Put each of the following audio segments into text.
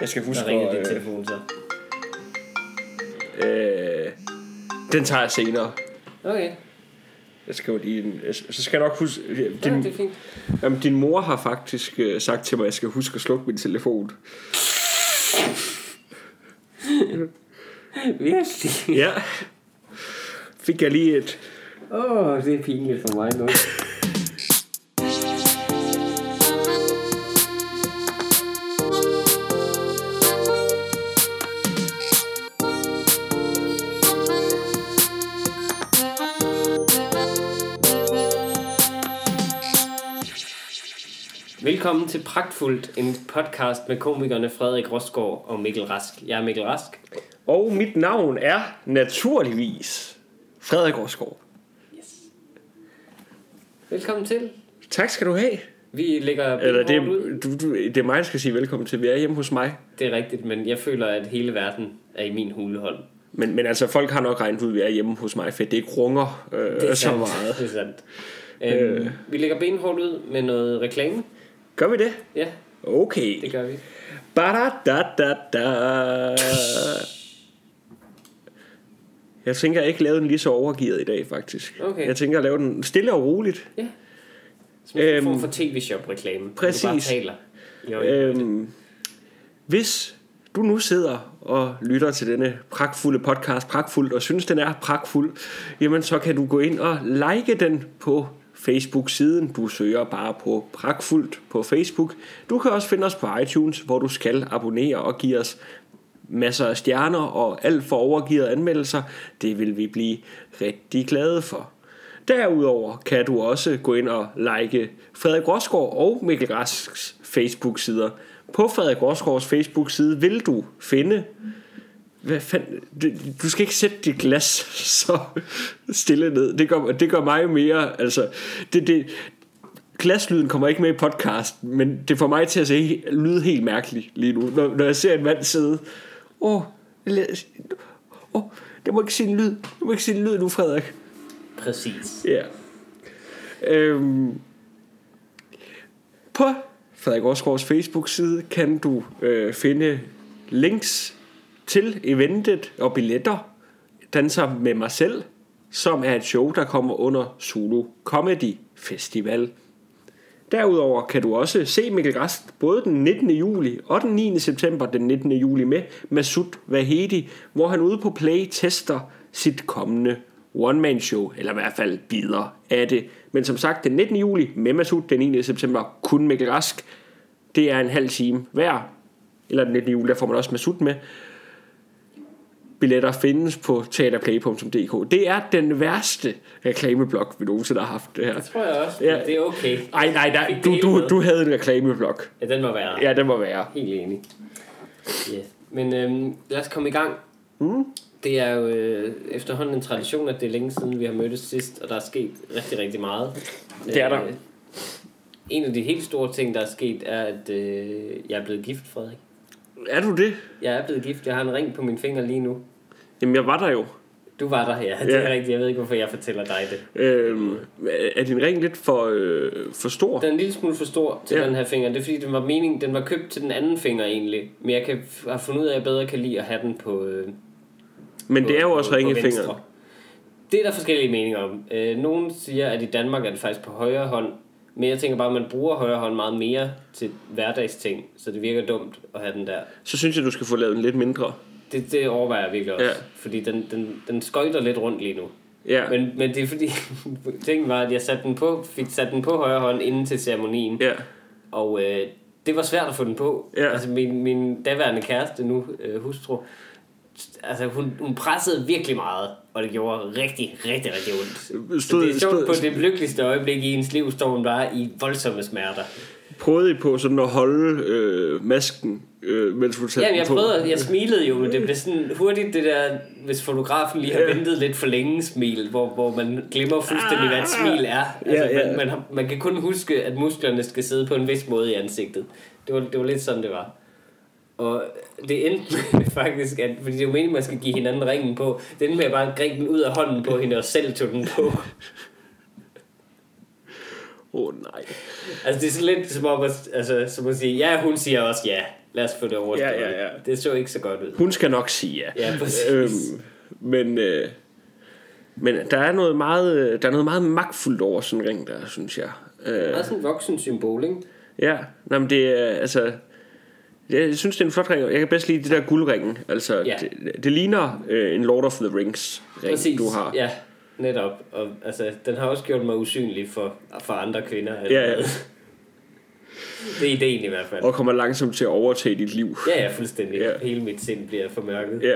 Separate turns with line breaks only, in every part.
Jeg skal huske
Der ringer din
øh,
telefon så.
øh, Den tager jeg senere.
Okay,
Jeg skal jo lige en, så skal jeg nok huske...
ja,
Din,
det er fint.
jamen, din mor har faktisk øh, sagt til mig, at jeg skal huske at slukke min telefon.
Virkelig?
Ja. Fik jeg lige et...
Åh, oh, det er pinligt for mig nu. Velkommen til Pragtfuldt, en podcast med komikerne Frederik Rosgaard og Mikkel Rask. Jeg er Mikkel Rask.
Og mit navn er naturligvis Frederik Årsgaard.
Yes. Velkommen til.
Tak skal du have.
Vi lægger
Eller det,
ud.
du, du, det er mig, der skal sige velkommen til. Vi er hjemme hos mig.
Det er rigtigt, men jeg føler, at hele verden er i min hulehånd.
Men, men altså, folk har nok regnet ud, at vi er hjemme hos mig, for det ikke runger øh,
Det er
så
sandt.
meget.
Det er sandt. Øhm, Vi lægger benhårdt ud med noget reklame.
Gør vi det?
Ja,
Okay.
det gør vi.
Ba-da-da-da-da. Jeg tænker, jeg ikke lave den lige så overgivet i dag, faktisk.
Okay.
Jeg tænker at lave den stille og roligt.
Ja. Som en
Øhm,
form for tv-shop-reklame. hvor Du bare
præcis.
taler. øjeblikket.
Øhm, hvis du nu sidder og lytter til denne pragtfulde podcast, pragtfuldt, og synes, den er pragtfuld, jamen så kan du gå ind og like den på Facebook-siden. Du søger bare på pragtfuldt på Facebook. Du kan også finde os på iTunes, hvor du skal abonnere og give os masser af stjerner og alt for overgivet anmeldelser. Det vil vi blive rigtig glade for. Derudover kan du også gå ind og like Frederik Rosgaard og Mikkel Rasks Facebook-sider. På Frederik Rosgaards Facebook-side vil du finde... Hvad fanden? Det- Du skal ikke sætte dit glas så stille ned. Det gør, det gør mig mere... Altså, det, det, glaslyden kommer ikke med i podcast, men det får mig til at se, lyde helt mærkeligt lige nu, når, når jeg ser en mand sidde. Åh, oh, oh, det må ikke sige en lyd. Det må ikke sige en lyd nu, Frederik.
Præcis.
Ja. Øhm, på Frederik Årsgaards Facebook-side kan du øh, finde links til eventet og billetter. Danser med mig selv, som er et show, der kommer under Solo Comedy Festival. Derudover kan du også se Mikkel Rask både den 19. juli og den 9. september den 19. juli med Masud Vahedi, hvor han ude på Play tester sit kommende one-man-show, eller i hvert fald bider af det. Men som sagt, den 19. juli med Masud, den 9. september kun Mikkel Rask. Det er en halv time hver. Eller den 19. juli, der får man også Masud med. Billetter findes på teaterplay.dk. Det er den værste reklameblok, vi nogensinde har haft det her.
Det tror jeg også,
Ja.
det er okay.
Ej, nej, nej, du, du, du havde en reklameblok.
Ja, den må være.
Ja, den må være.
Helt enig. Yes. Men øhm, lad os komme i gang. Mm. Det er jo øh, efterhånden en tradition, at det er længe siden, vi har mødtes sidst, og der er sket rigtig, rigtig meget.
Det er der.
Øh, en af de helt store ting, der er sket, er, at øh, jeg er blevet gift, Frederik.
Er du det?
Jeg er blevet gift. Jeg har en ring på min finger lige nu.
Jamen, jeg var der jo.
Du var der, ja. Det
Ja.
er rigtigt. Jeg ved ikke, hvorfor jeg fortæller dig det.
Øhm, er din ring lidt for, øh, for stor?
Den er en lille smule for stor til
Ja.
ja. den her finger. Det er fordi, den var meningen, den var købt til den anden finger egentlig. Men jeg kan, har fundet ud af, at jeg bedre kan lide at have den på, øh,
Men det er jo
på-
også
på-
ring i
på
fingeren.
venstre. Det er der forskellige meninger om. Øh, nogen siger, at i Danmark er det faktisk på højre hånd. Men jeg tænker bare, at man bruger højre hånd meget mere til hverdagsting. Så det virker dumt at have den der.
Så synes jeg, du skal få lavet den lidt mindre.
Det, det overvejer jeg virkelig også.
Ja.
Fordi den, den, den skøjter lidt rundt lige nu.
Ja,
Men, men det er fordi, tingen var, at jeg satte den på, fik sat den på højre hånd inden til ceremonien.
ja.
Og øh, det var svært at få den på.
Ja.
Altså min, min daværende kæreste nu, øh, hustru, altså hun, hun pressede virkelig meget, og det gjorde rigtig, rigtig, rigtig ondt.
Stod-
Så det er sjovt,
stod-
på det lykkeligste øjeblik i ens liv står hun bare i voldsomme smerter.
Prøvede I på sådan at holde øh, masken, øh, mens du satte
Ja, jeg prøvede, jeg smilede jo, men det blev sådan hurtigt det der, hvis fotografen lige har
Ja.
ventet lidt for længe smil, hvor, hvor man glemmer fuldstændig, hvad et smil er. Altså,
Ja, ja.
Man, man, man kan kun huske, at musklerne skal sidde på en vis måde i ansigtet. Det var, det var lidt sådan, det var. Og det endte med faktisk, at, fordi det er jo meningen, man skal give hinanden ringen på, det endte med at bare gribe den ud af hånden på hende og selv tog den på.
Åh oh, nej.
Altså det er sådan lidt som om at, altså, som at sige, ja, hun siger også ja. Lad os få det overstået.
Ja, ja, ja.
Det så ikke så godt ud.
Hun skal nok sige ja.
Ja, præcis.
Øhm, men, øh, men der er noget meget, øh, der er noget meget magtfuldt over sådan en ring der, synes jeg. Øh,
Det er sådan en voksen symbol, ikke?
ja, nej, men det er, altså, jeg synes, det er en flot ring. Jeg kan bedst lide det der guldringen. Altså,
Ja.
det, det ligner øh, en Lord of the Rings ring,
Præcis.
du har.
Ja, netop. Og altså, den har også gjort mig usynlig for, for andre kvinder.
Ja, ja.
Det er ideen i hvert fald.
Og kommer langsomt til at overtage dit liv.
Ja, ja, fuldstændig.
Ja.
Hele mit sind bliver formørket.
Ja.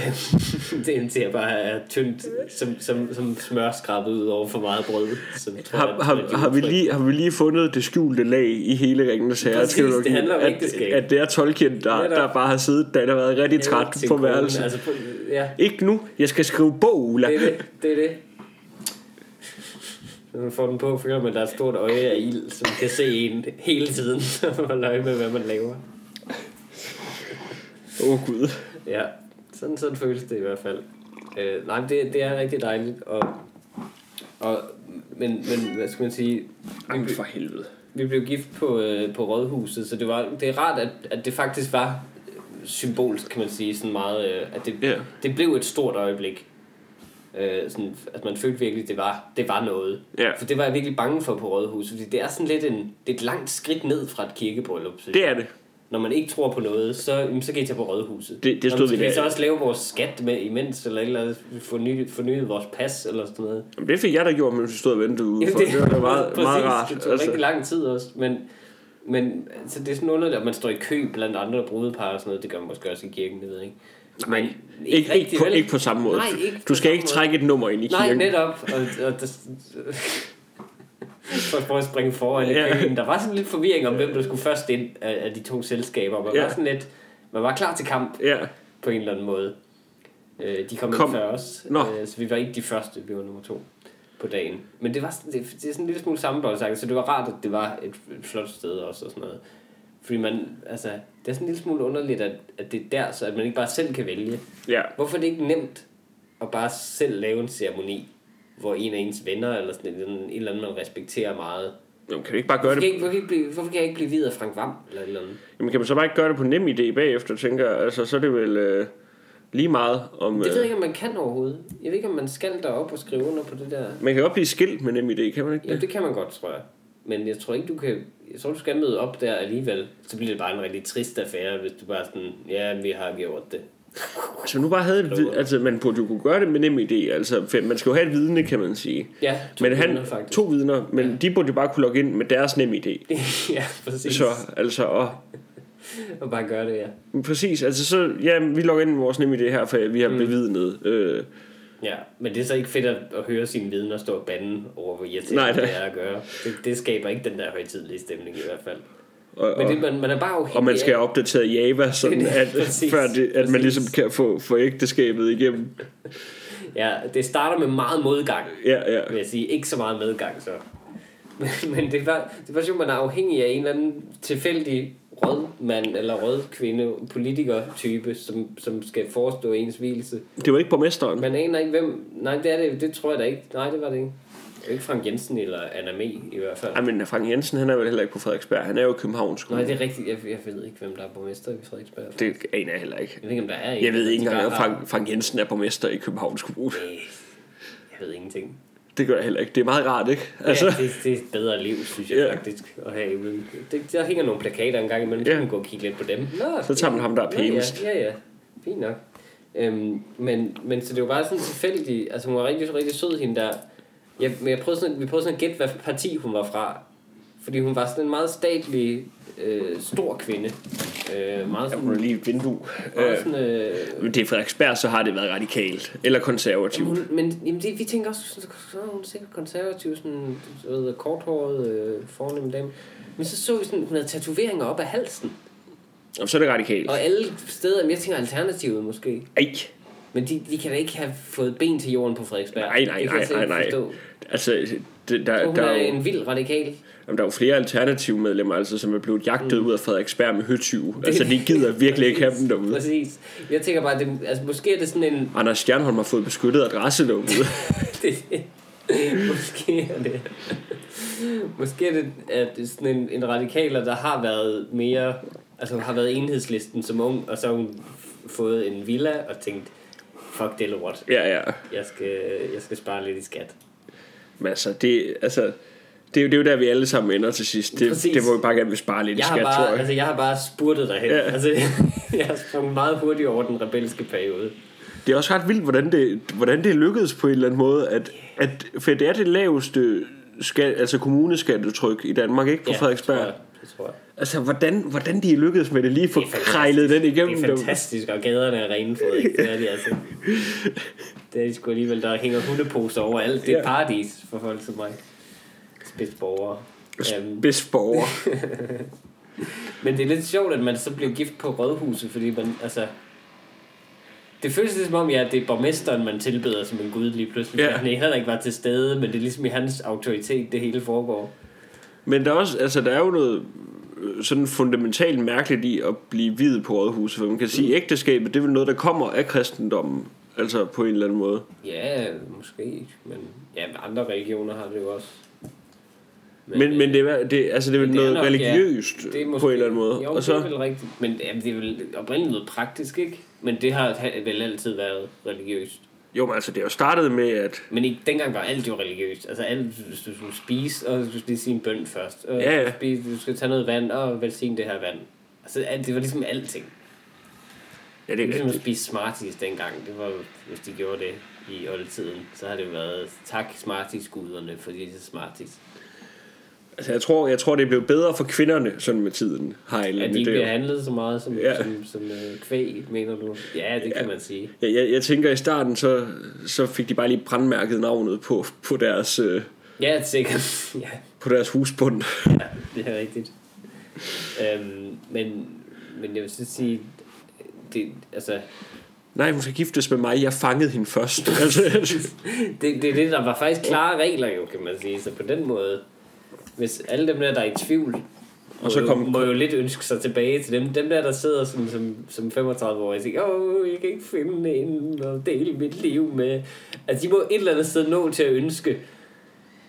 det indtil jeg bare er tyndt som, som, som smør skrabet ud over for meget brød. Som tror
Har,
jeg,
har,
er
har, vi lige, har vi lige fundet det skjulte lag i hele Ringenes Herre?
Præcis,
trilogi,
det handler om
at,
ægteskab.
at det er Tolkien, der, der bare har siddet, der har været rigtig træt på værelset.
Altså, på, ja,
Ikke nu, jeg skal skrive bog, Ulla.
det er det. det, er det. Når man får den på, føler man, at der er et stort øje af ild, som kan se en hele tiden, og holde øje med, hvad man laver.
Åh oh, gud.
Ja, sådan, sådan føles det i hvert fald. Øh, nej, det, det er rigtig dejligt. Og, og, men, men hvad skal man sige?
Ej, for helvede.
Vi blev gift på, øh, på Rådhuset, så det, var, det er rart, at, at det faktisk var symbolsk, kan man sige, sådan meget, øh, at det,
Ja.
det blev et stort øjeblik. Øh, sådan, at man følte virkelig, det var, det var noget.
Ja.
For det var jeg virkelig bange for på Rådhuset, fordi det er sådan lidt en, det er et langt skridt ned fra et kirkebryllup.
Det er det.
Når man ikke tror på noget, så, så kan I tage på Rådhuset.
Det- det stod vi der.
så også lave vores skat med imens, eller eller forny, fornyet vores pas, eller sådan noget.
Jamen, det fik jeg da gjort, mens vi stod og ventede ude for.
Jamen,
Det, var da meget,
præcis,
meget rart.
Det tog altså. rigtig lang tid også, men, men altså, det er sådan underligt, at man står i kø blandt andre brudepar og sådan noget. Det gør man måske også i kirken, det ved jeg ikke.
Nej,
Men
ikke, ikke,
rigtig,
på,
vel?
ikke på samme måde.
Nej, ikke
du skal ikke
måde.
trække et nummer ind i
Nej,
kirken.
netop. Og, og det, for at prøve at springe foran i
Ja.
køen. Der var sådan lidt forvirring om, hvem der skulle først ind af, af de to selskaber. Man
Ja.
var sådan lidt, man var klar til kamp
Ja,
på en eller anden måde. Øh, de kom,
Kom.
ind før os,
Nå.
øh, så vi var ikke de første, vi var nummer to på dagen. Men det var sådan, det, det er sådan en lille smule sammenblåsagt, så det var rart, at det var et, et flot sted også og sådan noget. Fordi man, altså, det er sådan en lille smule underligt, at, at det er der, så at man ikke bare selv kan vælge.
ja.
Hvorfor er det ikke nemt at bare selv lave en ceremoni, hvor en af ens venner, eller sådan en, en eller anden, man respekterer meget.
Jamen, kan vi ikke bare gøre
Hvorfor
det?
kan, ikke, hvorfor, kan jeg ikke blive, hvorfor kan jeg ikke blive videre Frank Vam, eller et eller andet?
Jamen, kan man så bare ikke gøre det på nem idé bagefter, tænker jeg? Altså, så er det vel øh, lige meget om...
Det ved jeg
Øh,
ikke, om man kan overhovedet. Jeg ved ikke, om man skal derop og skrive under på det der.
man kan godt blive skilt med nem idé, kan man ikke
Ja,
det?
det kan man godt, tror jeg. Men jeg tror ikke, du kan... Jeg tror, du skal møde op der alligevel. Så bliver det bare en rigtig trist affære, hvis du bare sådan... Ja, vi har gjort det.
Altså, nu bare havde et altså, man burde jo kunne gøre det med nem idé. Altså, man skal jo have et vidne, kan man sige.
Ja, to
Men han,
vidner, faktisk.
to vidner, men ja. de burde jo bare kunne logge ind med deres nem idé.
ja, præcis.
Så, altså, og,
Og bare gøre det, ja.
præcis, altså så, ja, vi logger ind med vores nem idé her, for vi har mm. bevidnet. Øh,
Ja, men det er så ikke fedt at, at høre sine vidner stå og bande over, hvor irriterende
Nej,
det
det-
er at gøre. Det, det skaber ikke den der højtidlige stemning i hvert fald.
Og,
Men det, man, man er bare afhængig
og man skal have opdateret Java, sådan
Det
at,
præcis,
før det, at man
præcis.
ligesom kan få, få ægteskabet igennem.
Ja, det starter med meget modgang,
Ja, ja.
vil jeg sige. Ikke så meget medgang, så. Men, men det var, det var sjovt, man er afhængig af en eller anden tilfældig rødmand eller rødkvinde, politiker-type, som, som skal forestå ens hvilelse.
Det var ikke borgmesteren.
Man aner ikke, hvem... Nej, det er det, det tror jeg da ikke. Nej, det var det ikke. Ikke Frank Jensen eller Anna Me, i hvert fald.
Ej, men Frank Jensen, han er vel heller ikke på Frederiksberg. Han er jo i Københavns
Nej,
Kommune.
det er rigtigt. Jeg, jeg ved ikke, hvem der er borgmester i Frederiksberg.
Det aner jeg heller ikke.
Jeg ved ikke, om der er en.
Jeg ved ikke engang,
har-
Frank, Frank Jensen er borgmester i Københavns Kommune.
Øh, Jeg ved ingenting.
Det gør jeg heller ikke. Det er meget rart, ikke?
Altså, ja, det, det er et bedre liv, synes jeg
Ja.
faktisk, at have. Det, der hænger nogle plakater en gang imellem,
Ja.
man gå og kigge lidt på dem. Nå,
Så tager man ham, der er pænest.
Ja, ja, ja. Fint nok. Øhm, men, men så det var bare sådan tilfældigt. Altså, hun var rigtig, rigtig sød, hende der. Jeg, men jeg prøvede sådan, vi prøvede sådan at gætte, hvad parti hun var fra. Fordi hun var sådan en meget statlig, øh, stor kvinde. Øh, meget
Hun er
sådan...
lige et vindue. Øh,
sådan øh,
men det er Frederiksberg, så har det været radikalt. Eller konservativt.
Hun, men jamen det, vi tænker også, så, så er hun sikkert konservativ, sådan, du ved, korthåret, øh, fornem dame. Men så så vi sådan, hun havde tatoveringer op af halsen.
Og så er det radikalt.
Og alle steder, men jeg tænker alternativet måske.
Ej.
Men de, de kan da ikke have fået ben til jorden på Frederiksberg.
Nej, nej,
Det
nej, nej, nej.
forstå.
Altså, det, der,
hun
der,
er
er jo,
en vild radikal.
jamen, der er jo flere alternative medlemmer, altså, som er blevet jagtet mm. ud af Frederiksberg med høtyve. Altså, de gider virkelig ikke have dem derude.
Præcis. Jeg tænker bare, det, altså, måske er det sådan en...
Anders Stjernholm har fået beskyttet adresse derude.
det, måske er det... Måske er det, at det er sådan en, en radikaler, der har været mere Altså har været enhedslisten som ung, og så har hun fået en villa og tænkt, fuck det lort,
Ja, ja.
jeg skal, jeg skal spare lidt i skat.
Men altså, det, altså, det, er jo, det er jo der, vi alle sammen ender til sidst. Det,
Præcis.
det må vi bare gerne vil spare lidt i
Jeg har,
skat, tror
bare,
jeg.
altså, jeg har bare spurtet derhen.
Ja.
Ja. Altså, jeg har sprunget meget hurtigt over den rebelske periode.
Det er også ret vildt, hvordan det, hvordan det lykkedes på en eller anden måde. At, at, for det er det laveste skat, altså kommuneskattetryk i Danmark, ikke? På
Ja,
Frederiksberg.
Det tror jeg.
Altså, hvordan, hvordan de lykkedes med det lige få krejlet den igennem.
Det er fantastisk, og gaderne er rene, Frederik. Det er de altså. Det er de sgu alligevel, der hænger hundeposer over alt. Det er
Ja.
paradis for folk som mig. Spidsborgere.
Bedst borger.
men det er lidt sjovt, at man så bliver gift på rådhuset, fordi man, altså... Det føles lidt som om, ja, det er borgmesteren, man tilbeder som en gud lige pludselig.
Ja.
Han heller ikke var til stede, men det er ligesom i hans autoritet, det hele foregår.
Men der er også, altså, der er jo noget øh, sådan fundamentalt mærkeligt i at blive videt på rådhuset. For man kan sige, at ægteskabet, det er vel noget, der kommer af kristendommen. Altså på en eller anden måde.
Ja, måske, men ja, andre religioner har det jo også.
Men, men det, er, det, altså, det er vel
Men det er
noget
nok, ja.
religiøst
det er måske,
på en eller anden måde.
Jo,
og
så... det er vel rigtigt. Men jamen, det er vel oprindeligt noget praktisk, ikke? Men det har ha- vel altid været religiøst.
Jo, men altså, det er jo startet med, at
Men i, dengang var alt jo religiøst. Altså alt, hvis du skulle spise, og du skulle lige sige en bøn først. Og
Ja, ja.
Du, spise, du skal tage noget vand, og velsigne det her vand. Altså alt, det var ligesom alting.
ja, det
Det
er
ligesom at spise Smarties dengang. Det var, hvis de gjorde det i oldtiden, så har det været tak Smarties-guderne for disse Smarties.
Altså, jeg tror, jeg tror, det er blevet bedre for kvinderne sådan med tiden. Har jeg
At de ikke bliver handlet så meget som,
Ja.
ja. som, som uh, kvæg, mener du? Ja, det kan man sige.
Jeg, jeg, jeg tænker, i starten, så, så fik de bare lige brandmærket navnet på, på, deres, øh,
Ja, sikkert. ja,
på deres husbund.
ja, det er rigtigt. Øhm, men, men jeg vil så sige, det, altså,
Nej, hun skal giftes med mig. Jeg fangede hende først. altså,
det, det er det, der var faktisk klare regler jo, kan man sige. Så på den måde, hvis alle dem der, der er i tvivl,
Og så
må,
kom-
jo, må jo lidt ønske sig tilbage til dem. Dem der, der sidder som, som, som 35 år og siger, åh, jeg kan ikke finde en og dele mit liv med. Altså, de må et eller andet sted nå til at ønske,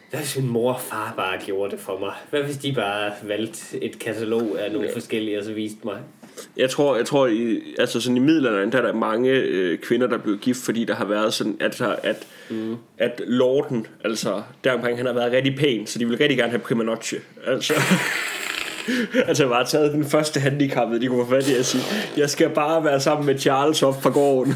hvad hvis min mor og far bare gjorde det for mig? Hvad hvis de bare valgte et katalog af nogle forskellige, og så viste mig?
Jeg tror, jeg tror i, altså sådan i middelalderen, der er der mange øh, kvinder, der er blevet gift, fordi der har været sådan, at, at, mm. at lorden, altså der omkring, han har været rigtig pæn, så de vil rigtig gerne have prima noche. Altså, altså bare taget den første handicappede, de kunne få fat i at sige, jeg skal bare være sammen med Charles op fra gården.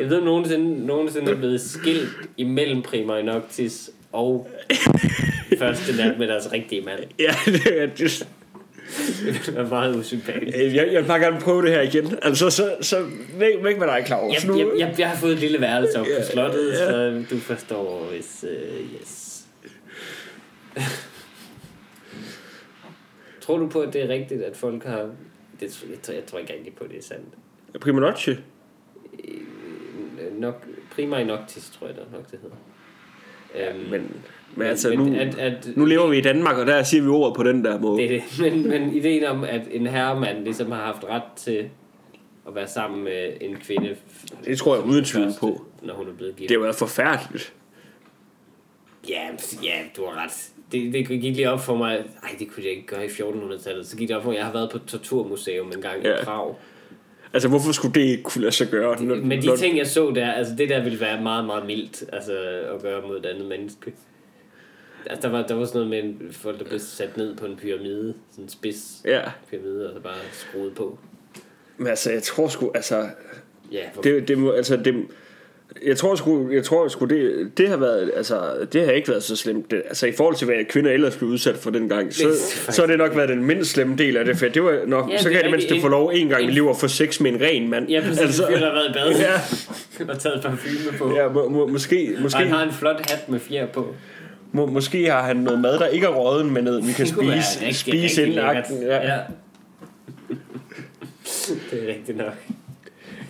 Jeg ved, om nogensinde, nogensinde er blevet skilt imellem Prima Noctis og første nat med deres rigtige mand.
ja, det er det.
Det er meget usympatisk.
Jeg, jeg vil bare gerne prøve det her igen. Altså, så, så væk, væk med dig, Claus.
Jeg, jeg, jeg, jeg har fået et lille værelse op
Ja,
på slottet,
ja.
så du forstår, hvis... Uh, yes. tror du på, at det er rigtigt, at folk har... Det, jeg, tror, jeg tror ikke rigtig på, at det er sandt.
Prima noche.
Øh, Nok, Prima Noctis, tror jeg da nok, det hedder. Øhm,
Men, men altså,
men
nu,
at- at-
nu lever vi i Danmark, og der siger vi ordet på den der måde.
Det. Men, men ideen om, at en herremand ligesom har haft ret til at være sammen med en kvinde...
Det tror jeg uden
den
tvivl på.
Når hun er blevet gift.
Det har været forfærdeligt.
Ja, ja, du har ret. Det, det gik lige op for mig. Nej, det kunne jeg ikke gøre i 1400-tallet. Så gik det op for mig, jeg har været på et torturmuseum en gang
Ja.
i Prag.
Altså, hvorfor skulle det ikke kunne lade sig gøre? Når,
Men de
når,
ting, jeg så der, altså det der ville være meget, meget mildt altså, at gøre mod et andet menneske. Altså, der var, der var sådan noget med en, folk, der blev sat ned på en pyramide, sådan en spids
Ja,
pyramide, og så bare skruet på.
men altså, jeg tror sgu, altså,
Ja, for
det, det må, altså, det, jeg tror sgu, jeg tror sgu det, det har været, altså, det har ikke været så slemt. Det, altså, i forhold til, hvad kvinder ellers blev udsat for dengang, så,
Det
så har det nok været den mindst slemme del af det, for det var nok,
Ja,
så
det
kan det mindste få lov en gang i livet at få sex med en ren mand.
Ja, præcis. Altså, der har været i bad
ja,
og taget parfume på.
ja må, må, måske,
Og
måske,
han har en flot hat med fjer på.
Må, måske har han noget mad, der ikke er råden, men noget, vi kan
Det
spise,
rigtig,
spise
rigtig
inden akten. Ja.
ja. det er rigtigt nok.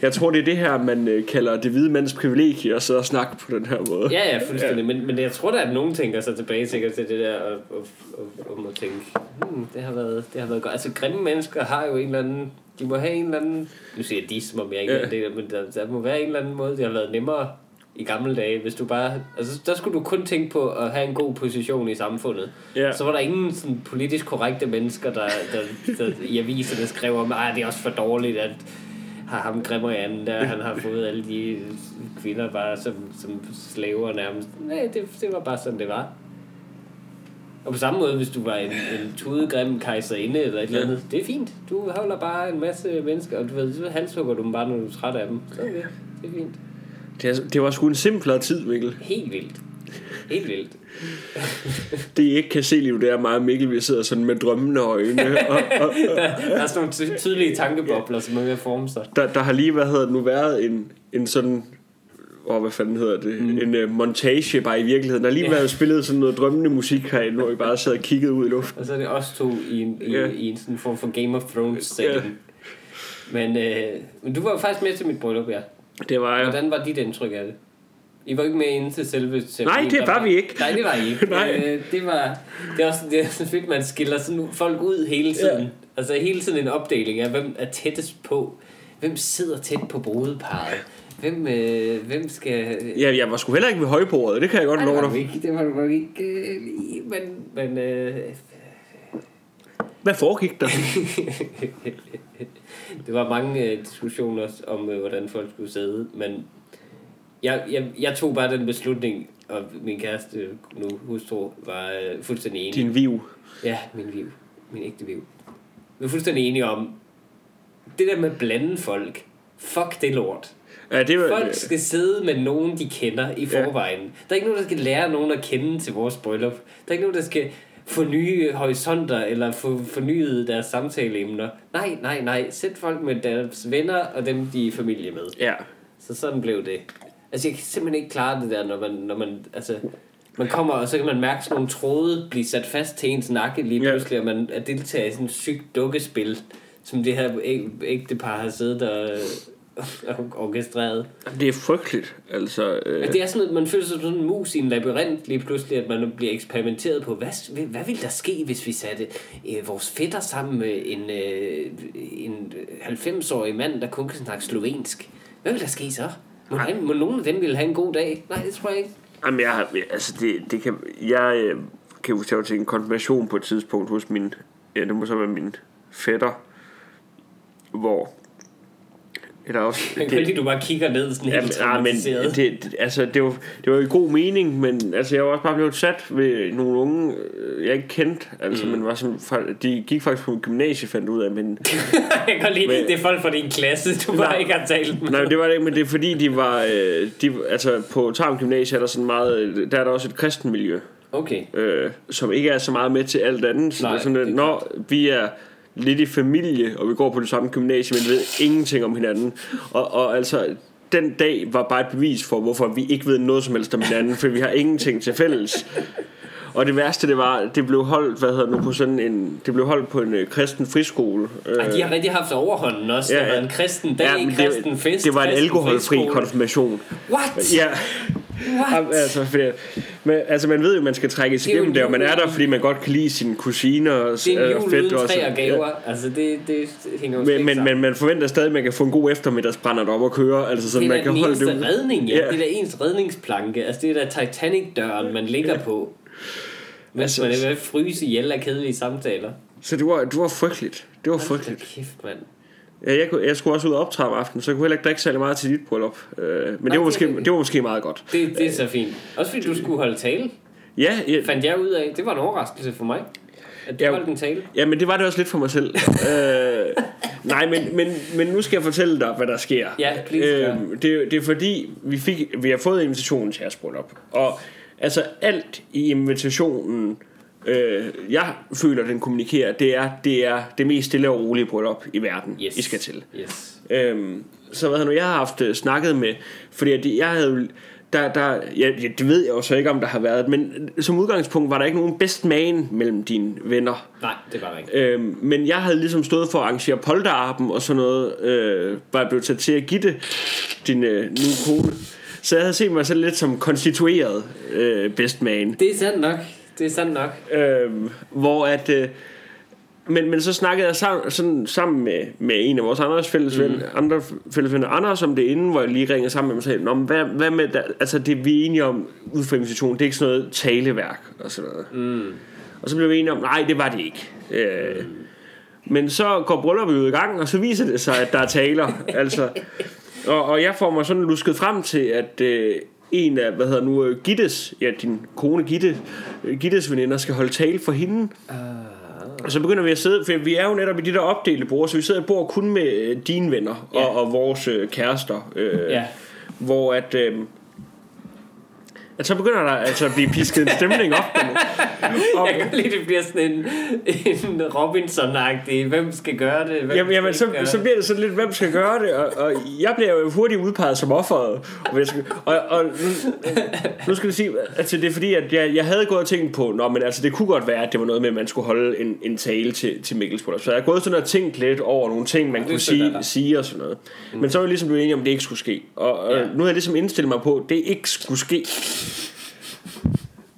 Jeg tror, det er det her, man øh, kalder det hvide mands privilegie, at sidde og snakke på den her måde.
Ja, ja, fuldstændig. Men, men jeg tror da, at nogen tænker sig tilbage sikkert til det der, og, og, og, og må tænke, hmm, det, har været, det har været godt. Altså, grimme mennesker har jo en eller anden, de må have en eller anden, nu siger jeg de, som om jeg ikke
Ja.
er af, men der, der må være en eller anden måde, det har været nemmere i gamle dage, hvis du bare... Altså, der skulle du kun tænke på at have en god position i samfundet.
Ja.
Så var der ingen sådan, politisk korrekte mennesker, der, der, der i aviserne skrev om, at det er også for dårligt, at har ham anden der, han har fået alle de kvinder bare som, som slaver nærmest. Nej, det, det var bare sådan, det var. Og på samme måde, hvis du var en, en tudegrim kejserinde eller et eller andet, det er fint. Du holder bare en masse mennesker, og du ved, så halshugger du dem bare, når du er træt af dem. Så okay, det er fint.
Det, er, det var sgu en simplere tid, Mikkel.
Helt vildt. Helt vildt.
det I ikke kan se lige nu, det er meget Mikkel, vi sidder sådan med drømmende øjne. Og, og, og,
der, der er sådan nogle tydelige tankebobler, som er ved at forme sig.
Der, der har lige, hvad hedder det nu, været en, en sådan og hvad fanden hedder det, mm. en uh, montage bare i virkeligheden. Der lige yeah. været spillet sådan noget drømmende musik her, hvor vi bare sad og kiggede ud i luften.
Og så er det os to i en, i, yeah. i en sådan form for Game of Thrones setting. Yeah. Men, øh, men du var faktisk med til mit bryllup, ja.
Det var jeg.
Hvordan var dit indtryk af det? I var ikke med inde til selve
Nej, det var vi ikke.
Nej, det var I ikke. Nej. Øh, det var det er også det er så fedt, man skiller sådan folk ud hele tiden. Ja. Altså hele tiden en opdeling af, hvem er tættest på. Hvem sidder tæt på brudeparret. Hvem, øh, hvem skal...
Ja, jeg var sgu heller ikke ved højbordet, det kan jeg godt love
dig. Ikke, det var du ikke, øh, men... men øh,
Hvad foregik der?
det var mange øh, diskussioner om, øh, hvordan folk skulle sidde, men jeg, jeg, jeg tog bare den beslutning, og min kæreste, nu hustru, var øh, fuldstændig enig.
Din viv.
Ja, min viv. Min ægte viv. Vi er fuldstændig enige om, det der med blande folk, fuck det lort.
Ja, det var,
Folk skal sidde med nogen, de kender i forvejen. Ja. Der er ikke nogen, der skal lære nogen at kende til vores bryllup. Der er ikke nogen, der skal få nye horisonter, eller få fornyet deres samtaleemner. Nej, nej, nej. Sæt folk med deres venner, og dem, de er familie med.
Ja.
Så sådan blev det. Altså, jeg kan simpelthen ikke klare det der, når man, når man altså, man kommer, og så kan man mærke sådan nogle tråde blive sat fast til ens nakke lige pludselig, ja. og man er deltager i sådan et sygt dukkespil, som det her ægtepar har siddet og, orkestreret.
Det er frygteligt. Altså,
øh... det er sådan, at man føler sig som en mus i en labyrint lige pludselig, at man bliver eksperimenteret på, hvad, hvad vil der ske, hvis vi satte øh, vores fætter sammen med en, øh, en 90-årig mand, der kun kan snakke slovensk? Hvad vil der ske så? Må, han, må nogen af dem ville have en god dag? Nej, det tror jeg ikke.
Jamen, jeg, altså, det, det kan, jeg øh, kan huske, til en konfirmation på et tidspunkt hos min, ja, det må så være min fætter, hvor
det er også, kan det, du bare kigger ned sådan helt ja, men,
det, det, altså, det, var, det var i god mening, men altså, jeg var også bare blevet sat ved nogle unge, øh, jeg ikke kendte, altså, mm. men var som, de gik faktisk på gymnasie, fandt ud af, men...
jeg kan lide, men, det er folk fra din klasse, du bare ikke har talt
med. Nej, det var det ikke, men det er fordi, de var, øh, de, altså, på Tarm Gymnasie er der sådan meget, der er der også et kristen miljø.
Okay.
Øh, som ikke er så meget med til alt andet. Så Nej, sådan, når vi er lidt i familie, og vi går på det samme gymnasium, men ved ingenting om hinanden. Og, og altså, den dag var bare et bevis for, hvorfor vi ikke ved noget som helst om hinanden, for vi har ingenting til fælles. Og det værste, det var, det blev holdt, hvad hedder nu, på sådan en, det blev holdt på en uh, kristen friskole.
Ej, de har rigtig haft overhånden også. Ja, det var en kristen dag, ja, en kristen fest.
Det var en alkoholfri konfirmation.
What?
Ja.
What?
Altså, fordi, men, altså, man ved jo, man skal trække sig igennem det, og man er der, fordi man godt kan lide sine kusiner og
Det er en jul uden træ og gaver. Ja. Altså, det, det hænger jo
men, men, men, man forventer stadig, at man kan få en god eftermiddagsbrænder op og køre. Altså, så
det er
man kan holde
det redning, ja. ja. Det er da ens redningsplanke. Altså, det er da Titanic-døren, man ligger på. Men altså, man er ved at fryse ihjel af kedelige samtaler.
Så det var, det var frygteligt. Det var frygteligt.
Kæft, mand.
Ja, jeg, jeg skulle også ud og optræde om aftenen, så jeg kunne heller ikke drikke særlig meget til dit bryllup. Øh, men Nej, det, var måske, det, det var måske meget godt.
Det, det er så fint. Også fordi du skulle holde tale.
Ja, ja.
Fandt jeg ud af. Det var en overraskelse for mig. At du ja, holdt en tale.
Ja, men det var det også lidt for mig selv. øh, nej, men, men, men nu skal jeg fortælle dig, hvad der sker.
Ja, please, øh,
det, det er fordi, vi, fik, vi har fået invitationen til jeres bryllup. Og altså alt i invitationen øh, jeg føler, den kommunikerer, det er, det er det mest stille og rolige bryllup i verden,
yes.
I skal til.
Yes.
Øhm, så hvad nu, jeg har haft uh, snakket med, fordi jeg havde der, der, ja, det ved jeg jo så ikke, om der har været, men som udgangspunkt var der ikke nogen best man mellem dine venner.
Nej, det var der ikke.
Øhm, men jeg havde ligesom stået for at arrangere polterarben og sådan noget, øh, var jeg blevet taget til at give det, din øh, nye kone. Så jeg havde set mig selv lidt som konstitueret øh, best man.
Det er sandt nok det er sandt nok.
Øh, hvor at... Øh, men, men så snakkede jeg sammen, sådan, sammen med, med en af vores andre fælles, ven, mm. andre fælles venner, Anders, om det inden, hvor jeg lige ringede sammen med mig sagde, Nå, men hvad, hvad med, der, altså det vi er enige om ud fra invitationen, det er ikke sådan noget taleværk og sådan noget.
Mm.
Og så blev vi enige om, nej, det var det ikke. Øh, men så går brylluppet jo i gang, og så viser det sig, at der er taler. altså, og, og jeg får mig sådan lusket frem til, at øh, en af, hvad hedder nu, øh, Gittes, ja, din kone Gitte, øh, Gittes veninder skal holde tale for hende.
Uh,
Og så begynder vi at sidde, for vi er jo netop i de der opdelte bord, så vi sidder og bor kun med øh, dine venner og,
Ja.
og vores øh, kærester. Øh,
ja.
Hvor at... Øh, at så begynder der altså at blive pisket en stemning op. og,
Jeg kan lide, det bliver sådan en, en Robinson-agtig. Hvem skal gøre det? Hvem
Jamen, jamen så,
gøre
så bliver det sådan lidt, hvem skal gøre det? Og, og jeg bliver jo hurtigt udpeget som offeret. Og, skal, og, og nu, nu skal vi sige, altså det er fordi, at jeg, jeg havde gået og tænkt på, Nå, men altså det kunne godt være, at det var noget med, at man skulle holde en, en tale til, til Mikkels bryllup. Så jeg har gået sådan og tænkt lidt over nogle ting, man kunne sige, sige og sådan noget. Men så var jeg ligesom blevet enig om, at det ikke skulle ske. Og, og
Ja.
nu har jeg ligesom indstillet mig på, at det ikke skulle ske.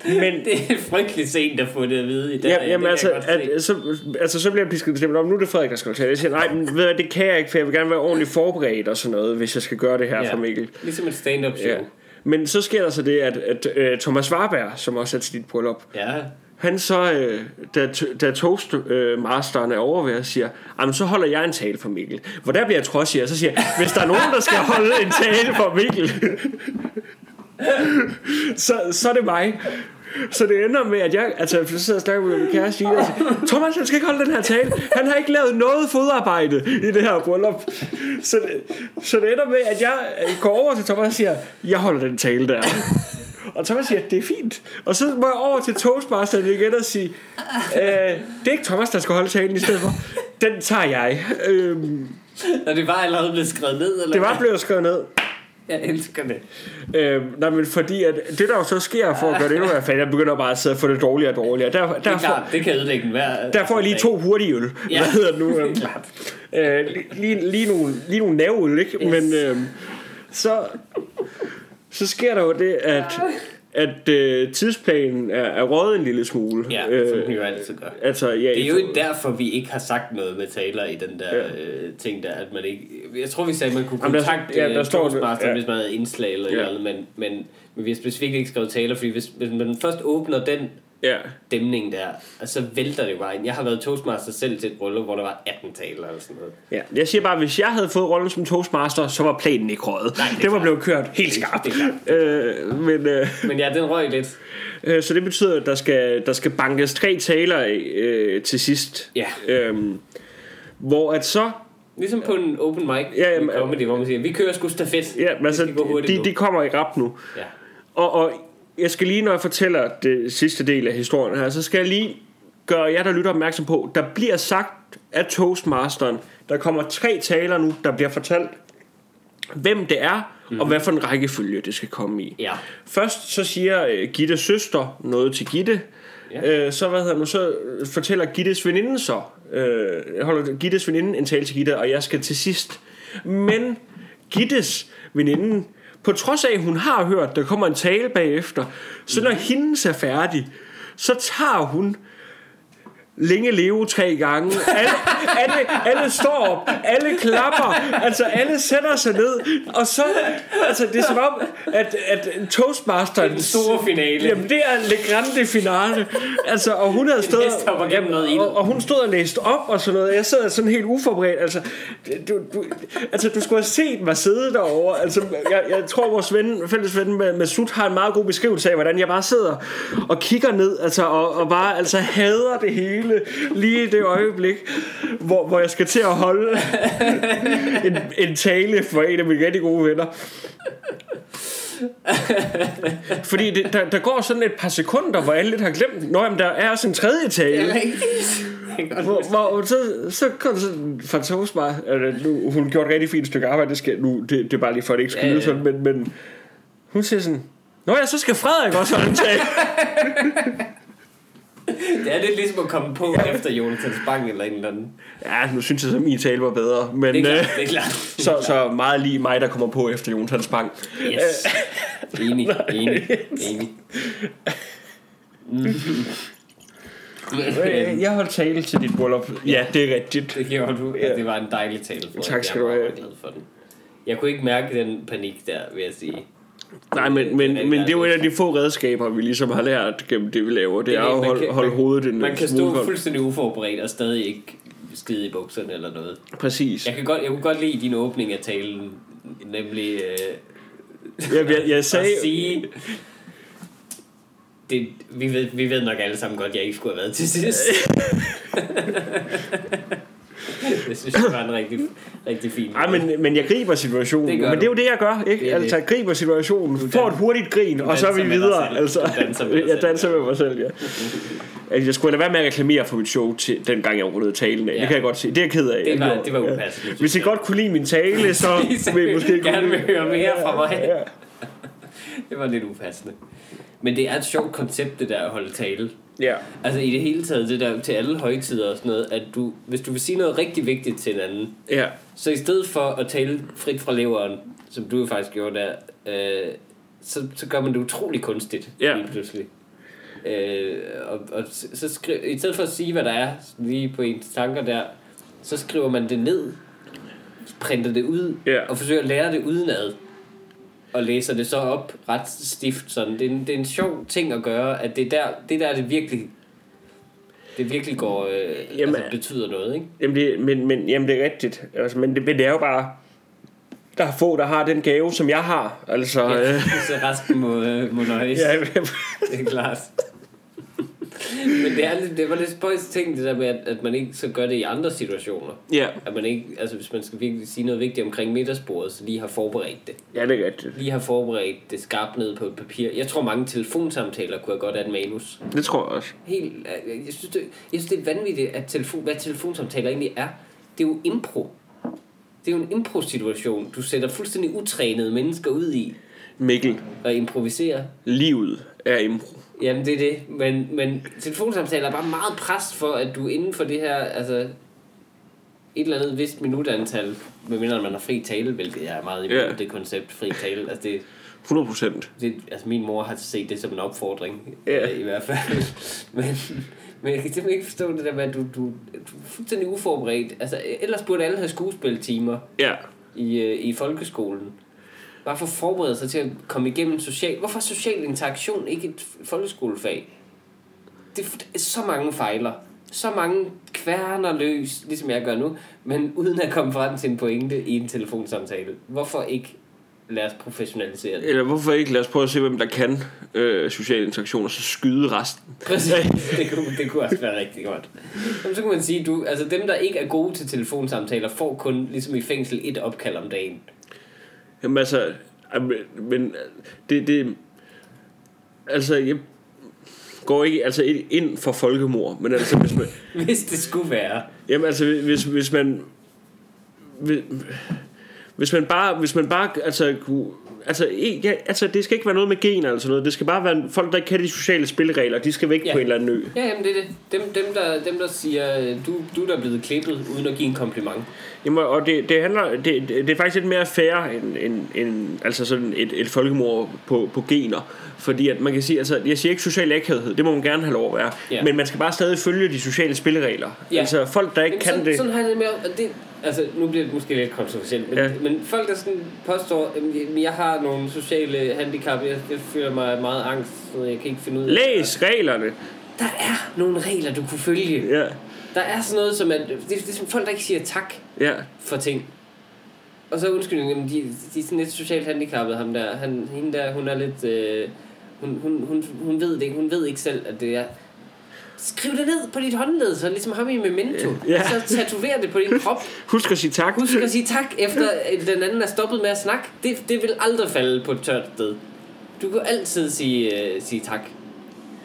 Men,
Det er frygteligt sent at få det at vide i dag.
Ja, jamen altså, at, så, altså, så bliver jeg pisket bestemt om, nu er det Frederik, der skal tale. Jeg siger, nej, men ved du det kan jeg ikke, for jeg vil gerne være ordentligt forberedt og sådan noget, hvis jeg skal gøre det her
Ja.
for Mikkel.
Ligesom et stand-up show.
Ja. Men så sker der så det, at, at uh, Thomas Warberg, som også er til dit bryllup,
Ja.
han så, øh, da, da toastmasteren er over ved, siger, jamen så holder jeg en tale for Mikkel. Hvor der bliver jeg trodsig, og så siger hvis der er nogen, der skal holde en tale for Mikkel, så, så er det mig. Så det ender med, at jeg, altså, så sidder jeg og snakker med min kæreste, og siger, Thomas, han skal ikke holde den her tale. Han har ikke lavet noget fodarbejde i det her bryllup. Så det, så det ender med, at jeg går over til Thomas og siger, jeg holder den tale der. Og Thomas siger, det er fint. Og så må jeg over til Toastmasteren igen og sige, øh, det er ikke Thomas, der skal holde talen i stedet for. Den tager jeg. Øhm,
Og det var allerede blevet skrevet ned, eller
det var blevet skrevet ned.
Jeg elsker det.
Øhm, nej, men fordi at det der jo så sker for at gøre det endnu værre, jeg begynder bare at sidde og få det dårligere og dårligere. Der,
Det er
der,
klart, det kan ødelægge den hver...
der får jeg lige to hurtige øl.
Ja.
Hvad hedder det nu?
Det
Øhm,
er klart.
øh, lige, lige, nogle, lige nogle nerveøl, ikke?
Yes.
Men øhm, så, så sker der jo det, at, at øh, tidsplanen er, er røget en lille smule.
Ja,
øh,
som den jo altid gør.
altså, ja,
Det er jo ikke derfor, vi ikke har sagt noget med taler i den der
Ja.
øh, ting der, at man ikke... Jeg tror, vi sagde, at man kunne
Jamen, der-
kontakte
ja, der står-
Toastmaster,
ja.
hvis man havde indslag eller
Ja.
noget, men, men, men vi har specifikt ikke skrevet taler, fordi hvis, hvis man først åbner den
ja.
dæmning der, og så vælter det bare ind. Jeg har været Toastmaster selv til et bryllup, hvor der var 18 taler eller sådan noget.
Ja, jeg siger bare, at hvis jeg havde fået rollen som toastmaster, så var planen ikke røget.
Nej, det
det var blevet kørt helt skarpt.
Det er
Øh, men, øh,
Men ja, den røg lidt.
øh, så det betyder, at der skal, der skal bankes tre taler øh, til sidst.
Ja.
Øhm, hvor at så...
Ligesom på en open mic
Ja,
ja,
jamen,
comedy, hvor man siger, vi kører sgu stafet.
Ja, men altså, de,
nu.
de kommer i rap nu.
Ja.
Og, og jeg skal lige, når jeg fortæller det sidste del af historien her, så skal jeg lige gøre jer, der lytter opmærksom på, der bliver sagt af Toastmasteren, der kommer tre taler nu, der bliver fortalt, hvem det er, mm-hmm. og hvad for en rækkefølge det skal komme i.
Ja.
Først så siger øh, Gittes søster noget til Gitte.
Ja.
Øh, så, hvad hedder nu, så fortæller Gittes veninde så. Øh, holder Gittes veninde en tale til Gitte, og jeg skal til sidst. Men Gittes veninde, på trods af, at hun har hørt, der kommer en tale bagefter, så når hendes er færdig, så tager hun længe leve tre gange. Alle, alle, alle står op, alle klapper, altså alle sætter sig ned, og så, altså det er som om, at, at Toastmasteren...
Den store finale.
Jamen det er Le Grande finale. Altså, og hun havde stået...
gennem noget
og, og, hun stod og læste op og sådan noget. Jeg sad sådan helt uforberedt. Altså, du, du, altså, du skulle have set mig sidde derovre. Altså, jeg, jeg tror, vores ven, fælles ven med, med Sut har en meget god beskrivelse af, hvordan jeg bare sidder og kigger ned, altså, og, og bare altså, hader det hele lige i det øjeblik, hvor, hvor jeg skal til at holde en, en tale for en af mine rigtig gode venner. Fordi det, der, der går sådan et par sekunder, hvor alle lidt har glemt, Nå, jamen, der er også en tredje tale. Hvor, hvor så, så kom sådan fra altså, nu, hun gjorde et rigtig fint stykke arbejde, det, skal, nu, det, det er bare lige for, at det ikke skal
Ja,
lyde
ja.
sådan, men, men hun siger sådan, Nå ja, så skal Frederik også holde en tale.
Det er lidt ligesom at komme på efter Jonathan Spang eller en eller anden.
ja, nu synes jeg at min tale var bedre, men
Det er klart,
øh,
det er klart.
så, så meget lige mig, der kommer på efter Jonas Spang.
Yes. Enig, enig, enig.
Øh, Jeg holdt tale til dit bryllup. Ja, det er rigtigt.
Det gjorde du.
Ja.
Det var en dejlig tale for
Tak skal
jeg
du
var
have.
meget glad for den. Jeg kunne ikke mærke den panik der, vil jeg sige.
Nej, men, men,
Det
men det er jo et af de få redskaber, vi ligesom har lært gennem det, vi laver. Det er at holde, holde hovedet en
Man kan stå fuldstændig uforberedt og stadig ikke skide i bukserne eller noget.
Præcis.
Jeg, kan godt, jeg kunne godt lide din åbning af talen, nemlig øh,
Jeg, jeg, jeg
at
sagde...
sige... Det, vi, ved, vi ved nok alle sammen godt, at jeg ikke skulle have været til sidst. det synes jeg var en rigtig, rigtig fin
Ej, men, men jeg griber situationen.
Det
Men det er jo
du.
det, jeg gør, ikke?
Det
altså, jeg griber situationen, får et hurtigt grin, og så er vi videre. Altså,
Du danser med
jeg danser
ja.
med mig selv, ja. Altså, jeg skulle lade være med at reklamere for mit show til den gang, jeg rundede talen af.
Ja.
Det kan jeg godt se. Det er jeg ked af.
Det
jeg
var, det var
Ja.
upassende.
Hvis I godt kunne lide min tale, så vil I måske
gerne vil høre mere fra mig.
Ja.
Det var lidt upassende. Men det er et sjovt koncept, det der at holde tale.
Ja.
Altså i det hele taget, det der til alle højtider og sådan noget, at du, hvis du vil sige noget rigtig vigtigt til en anden,
Ja.
så i stedet for at tale frit fra leveren, som du jo faktisk gjorde der, øh, så, så gør man det utrolig kunstigt
Ja.
lige pludselig. Øh, og, og så, så skri, i stedet for at sige, hvad der er lige på ens tanker der, så skriver man det ned, printer det ud,
Ja.
og forsøger at lære det udenad. Og læser det så op ret stift. Sådan. Det, er en, det er en sjov ting at gøre, at det er der, det der det virkelig det virkelig går, øh,
Jamen,
altså, betyder noget, ikke?
Jamen det, men, men, jamen det er rigtigt. Altså, men, det, men det er jo bare... Der er få, der har den gave, som jeg har. Altså...
Ja,
Øh,
så resten må, øh, må nøjes.
ja,
Det er klart. Men det, er, lidt- det var lidt spøjs ting, det der med, at, at man ikke så gør det i andre situationer.
ja.
At man ikke, altså hvis man skal virkelig sige noget vigtigt omkring middagsbordet, så lige har forberedt det.
ja, det er rigtigt.
Lige har forberedt det skarpt ned på et papir. Jeg tror, mange telefonsamtaler kunne have godt af et manus.
Det tror jeg også.
Helt, øh, jeg, synes, det, jeg synes, det er vanvittigt, at telefon, hvad telefonsamtaler egentlig er. Det er jo impro. Det er jo en impro-situation, du sætter fuldstændig utrænede mennesker ud i
Mikkel,
og improviserer.
livet er impro.
Jamen, det er det. Men, men telefonsamtaler er bare meget pres for, at du inden for det her, altså et eller andet vist minutantal, medmindre man har fri tale, hvilket jeg er meget imod
Ja.
det koncept, fri tale. Altså, det,
100 procent.
altså min mor har set det som en opfordring,
Ja.
øh, i hvert fald. men, men jeg kan simpelthen ikke forstå det der med, at du, du, du er fuldstændig uforberedt. Altså, ellers burde alle have skuespiltimer
Ja. i
i, øh, i folkeskolen. Bare for at forberede sig til at komme igennem social... Hvorfor er social interaktion ikke et folkeskolefag? Det er så mange fejler. Så mange kværner løs, ligesom jeg gør nu, men uden at komme frem til en pointe i en telefonsamtale. Hvorfor ikke lade os professionalisere det?
Eller hvorfor ikke lad os prøve at se, hvem der kan øh, sociale interaktioner, så skyde resten.
Præcis. Det kunne, det kunne også være rigtig godt. Jamen, så kunne man sige, du, altså dem, der ikke er gode til telefonsamtaler, får kun ligesom i fængsel et opkald om dagen.
Jamen altså, men det, det, altså, jeg går ikke altså ind for folkemord, men altså, hvis man,
Hvis det skulle være.
jamen altså, hvis, hvis man, hvis, hvis man bare, hvis man bare, altså, kunne, altså, ikke, ja, altså, det skal ikke være noget med gener eller sådan noget, det skal bare være folk, der ikke kan de sociale spilleregler, de skal væk
Ja.
på en eller anden ø.
Ja, jamen det er det. Dem, dem, der, dem, der siger, du, du er der blevet klippet, uden at give en kompliment.
Jamen, og det, det handler, det, det, er faktisk lidt mere fair end, end, end altså sådan et, et folkemord på, på gener. Fordi at man kan sige, altså, jeg siger ikke social akavighed, det må man gerne have lov at være.
Ja.
Men man skal bare stadig følge de sociale spilleregler.
Ja.
Altså folk, der ikke
Jamen,
kan
sådan,
det.
Sådan har jeg det med, det, altså nu bliver det måske lidt kontroversielt, men,
Ja.
men folk der sådan påstår, at jeg har nogle sociale handicap, jeg, jeg føler mig meget angst, så jeg kan ikke finde ud af
Læs reglerne.
Der er nogle regler, du kunne følge.
Ja,
Der er sådan noget som, at det, det er som folk, der ikke siger tak
ja.
for ting. Og så undskyldning, de, de er sådan lidt socialt handicappede, ham der. Han, hende der, hun er lidt... Øh, hun, hun, hun, hun ved det ikke. Hun ved ikke selv, at det er... Skriv det ned på dit håndled, så ligesom ham i Memento.
Ja.
Så tatover det på din krop.
Husk at sige tak.
Husk at sige tak, efter den anden er stoppet med at snakke. Det, det vil aldrig falde på et tørt sted. Du kan altid sige, øh, sige tak.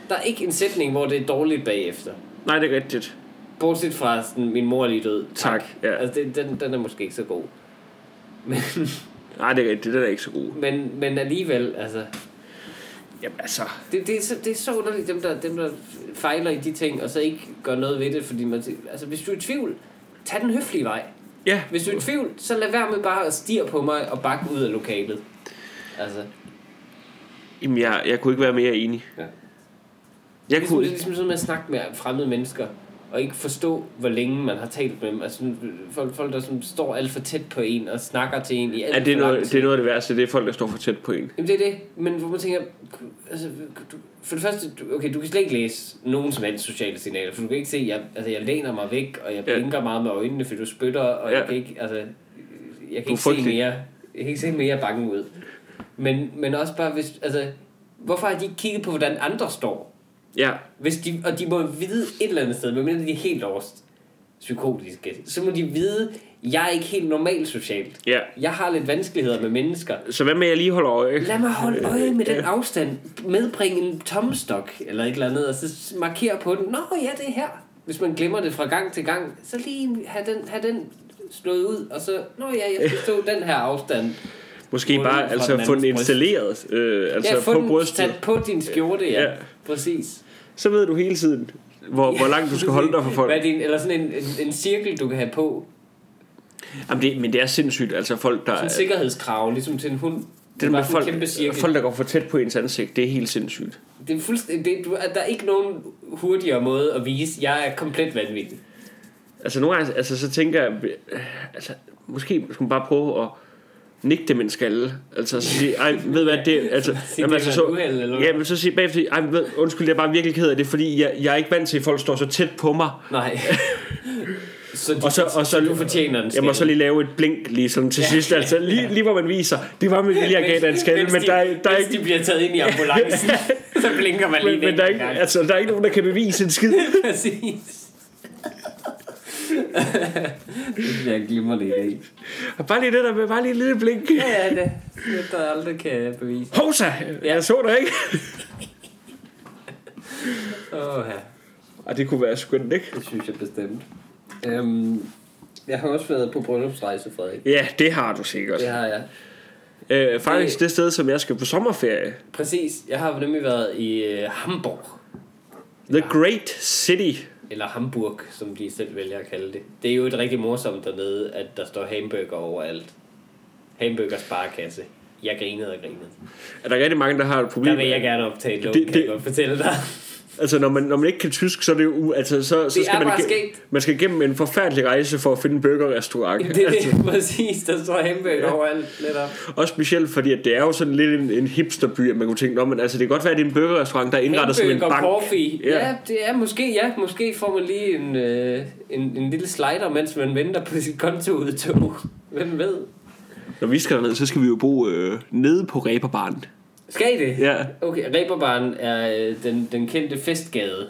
Der er ikke en sætning, hvor det er dårligt bagefter.
Nej, det er rigtigt.
Bortset fra sådan, min mor er lige død.
Tak, ja.
Altså, det, den, den er måske ikke så god. Men,
Nej, det er rigtigt. Det er ikke så god.
men, men alligevel, altså...
Jamen altså.
Det, det, er så, det er så underligt, dem der, dem der fejler i de ting, og så ikke gør noget ved det, fordi man... Altså, hvis du er i tvivl, tag den høflige vej.
Ja,
Hvis du er i tvivl, så lad være med bare at stirre på mig og bakke ud af lokalet. Altså,
Jamen, jeg, jeg kunne ikke være mere enig. Jeg
ligesom,
kunne-
det er ligesom sådan med at snakke med fremmede mennesker, og ikke forstå, hvor længe man har talt med dem. Altså folk, folk der sådan, står alt for tæt på en og snakker til en i alt
Ja, det, er noget, det er noget af det værste, det er folk, der står for tæt på en.
Jamen det er det, men hvor man tænker, altså, du, for det første, du, okay, du kan slet ikke læse nogen som helst sociale signaler, for du kan ikke se, jeg, altså jeg læner mig væk, og jeg
Ja.
blinker meget med øjnene, fordi du spytter, og
Ja.
jeg kan ikke, altså, jeg kan ikke se mere, jeg kan ikke se mere bange ud. Men, men også bare, hvis, altså, hvorfor har de ikke kigget på, hvordan andre står?
Ja,
Hvis de, og de må vide et eller andet sted, medmindre de er helt overst psykotiske, så må de vide, jeg er ikke helt normalt socialt.
ja.
Jeg har lidt vanskeligheder med mennesker.
Så hvad med, at jeg lige holder øje?
Lad mig holde øje med den afstand. Medbring en tommestok eller et eller andet, og så markere på den. Nå ja, det er her. Hvis man glemmer det fra gang til gang, så lige have den, have den slået ud, og så, nå ja, jeg stå den her afstand.
Måske bare altså få den installeret øh, altså
ja, få
på brystet.
sat på din skjorte, ja.
Ja.
Ja. Præcis.
Så ved du hele tiden, hvor, hvor langt du skal holde dig fra folk.
Hvad er din, eller sådan en, en, en cirkel, du kan have på.
Jamen det, men det er sindssygt, altså folk, der...
Sådan en sikkerhedskrav, ligesom til en hund. Det
det
er
folk,
kæmpe cirkel.
folk, der går for tæt på ens ansigt, det er helt sindssygt.
Det er fuldstændig, det, du, der er ikke nogen hurtigere måde at vise, jeg er komplet vanvittig.
Altså nogle gange, altså, så tænker jeg, altså, måske skulle man bare prøve at nikke dem en skalle. Altså så sige, ej, ved hvad, det, altså,
Sige,
jamen, altså, så,
uheld, eller
ja, men så sige bagefter, ej, ved, undskyld, jeg er bare virkelig ked af det, fordi jeg, jeg er ikke vant til, at folk står så tæt på mig.
Nej. så, de,
Og så, og så,
du fortjener en
jeg må så lige lave et blink lige sådan til sidst, altså lige, lige hvor man viser, det var med vilje, jeg gav dig en skalle, men
de,
der, er- der er ikke
de bliver taget ind i ambulancen, så blinker man lige
men, men der, er ikke, altså, der er ikke nogen, der kan bevise en skid.
Præcis. det synes jeg er en glimrende idé.
Og Bare lige det der med, bare lige et lille blink.
Ja, ja, det. Det der aldrig kan bevise.
Hosa, jeg så dig ikke.
Åh, ja.
Og det kunne være skønt, ikke?
Det synes jeg bestemt. Øhm, jeg har også været på bryllupsrejse, Frederik.
Ja, det har du sikkert.
Det har jeg.
Øh, faktisk det sted, som jeg skal på sommerferie.
Præcis. Jeg har nemlig været i øh, Hamburg.
The Great City.
Eller Hamburg, som de selv vælger at kalde det. Det er jo et rigtig morsomt dernede, at der står hamburger overalt. Hamburgers sparekasse. Jeg grinede og grinede.
Er der rigtig mange, der har et problem?
Der vil jeg gerne optage et lån, kan
det-
jeg godt fortælle dig.
Altså, når man, når man ikke kan tysk, så er det jo... Altså, så, så
Det
skal man,
bare
ige-
skægt.
man skal igennem en forfærdelig rejse for at finde en burgerrestaurant.
Det er
altså,
det, præcis. Der står hamburger overalt. Lidt op.
også specielt, fordi at det er jo sådan lidt en, en hipsterby, at man kunne tænke, Nå, men altså, det kan godt være, at det er en burgerrestaurant, der er indrettet som en bank.
coffee.
Ja.
Ja. det er måske, ja. Måske får man lige en, øh, en, en lille slider, mens man venter på sit kontoudtog. Hvem ved?
Når vi skal derned, så skal vi jo bo øh, nede på Reberbaren.
Skal I det?
Ja.
Okay, Reberbaren er øh, den, den kendte festgade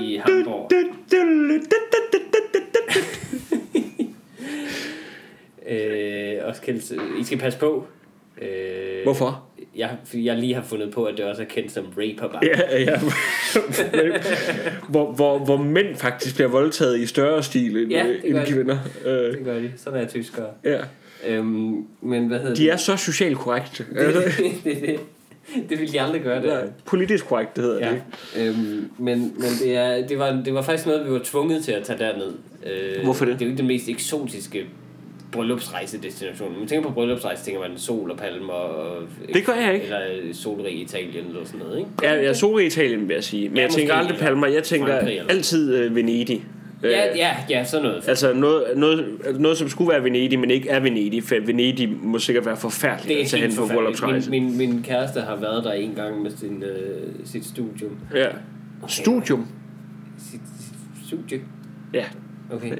i Hamburg. Øh, også kendt, I skal passe på. Øh,
Hvorfor?
Jeg, jeg lige har fundet på, at det også er kendt som Reeperbar.
Ja, ja. hvor, hvor, hvor mænd faktisk bliver voldtaget i større stil end,
Ja, det
end
de.
kvinder. Øh,
Det gør de. Sådan er tyskere.
ja.
Øhm, men hvad hedder
De er så socialt korrekte.
det? det, det, det, det vil de aldrig gøre det.
Ja, politisk korrekt, det hedder
Ja.
det.
Øhm, men men det, er, det, var, det var faktisk noget, vi var tvunget til at tage derned. Øh,
Hvorfor det?
Det er jo ikke den mest eksotiske bryllupsrejsedestination. Når man tænker på bryllupsrejse, tænker man sol og palmer. Og,
Det gør jeg ikke.
Eller solrig Italien eller sådan noget, ikke?
Ja, så i Italien, vil jeg sige. Men
Ja,
jeg tænker aldrig Palmer. Jeg tænker
Frankrig,
altid øh, Venedig. Øh,
Ja, ja, ja, sådan noget.
Altså noget, noget, noget, som skulle være Venedig, men ikke er Venedig. For Venedig må sikkert være forfærdeligt
Det
at tage hen på bryllupsrejse.
Min, min, min kæreste har været der en gang med sin, øh, sit studium.
Ja. Studium.
Sit, sit studie.
Ja.
Okay.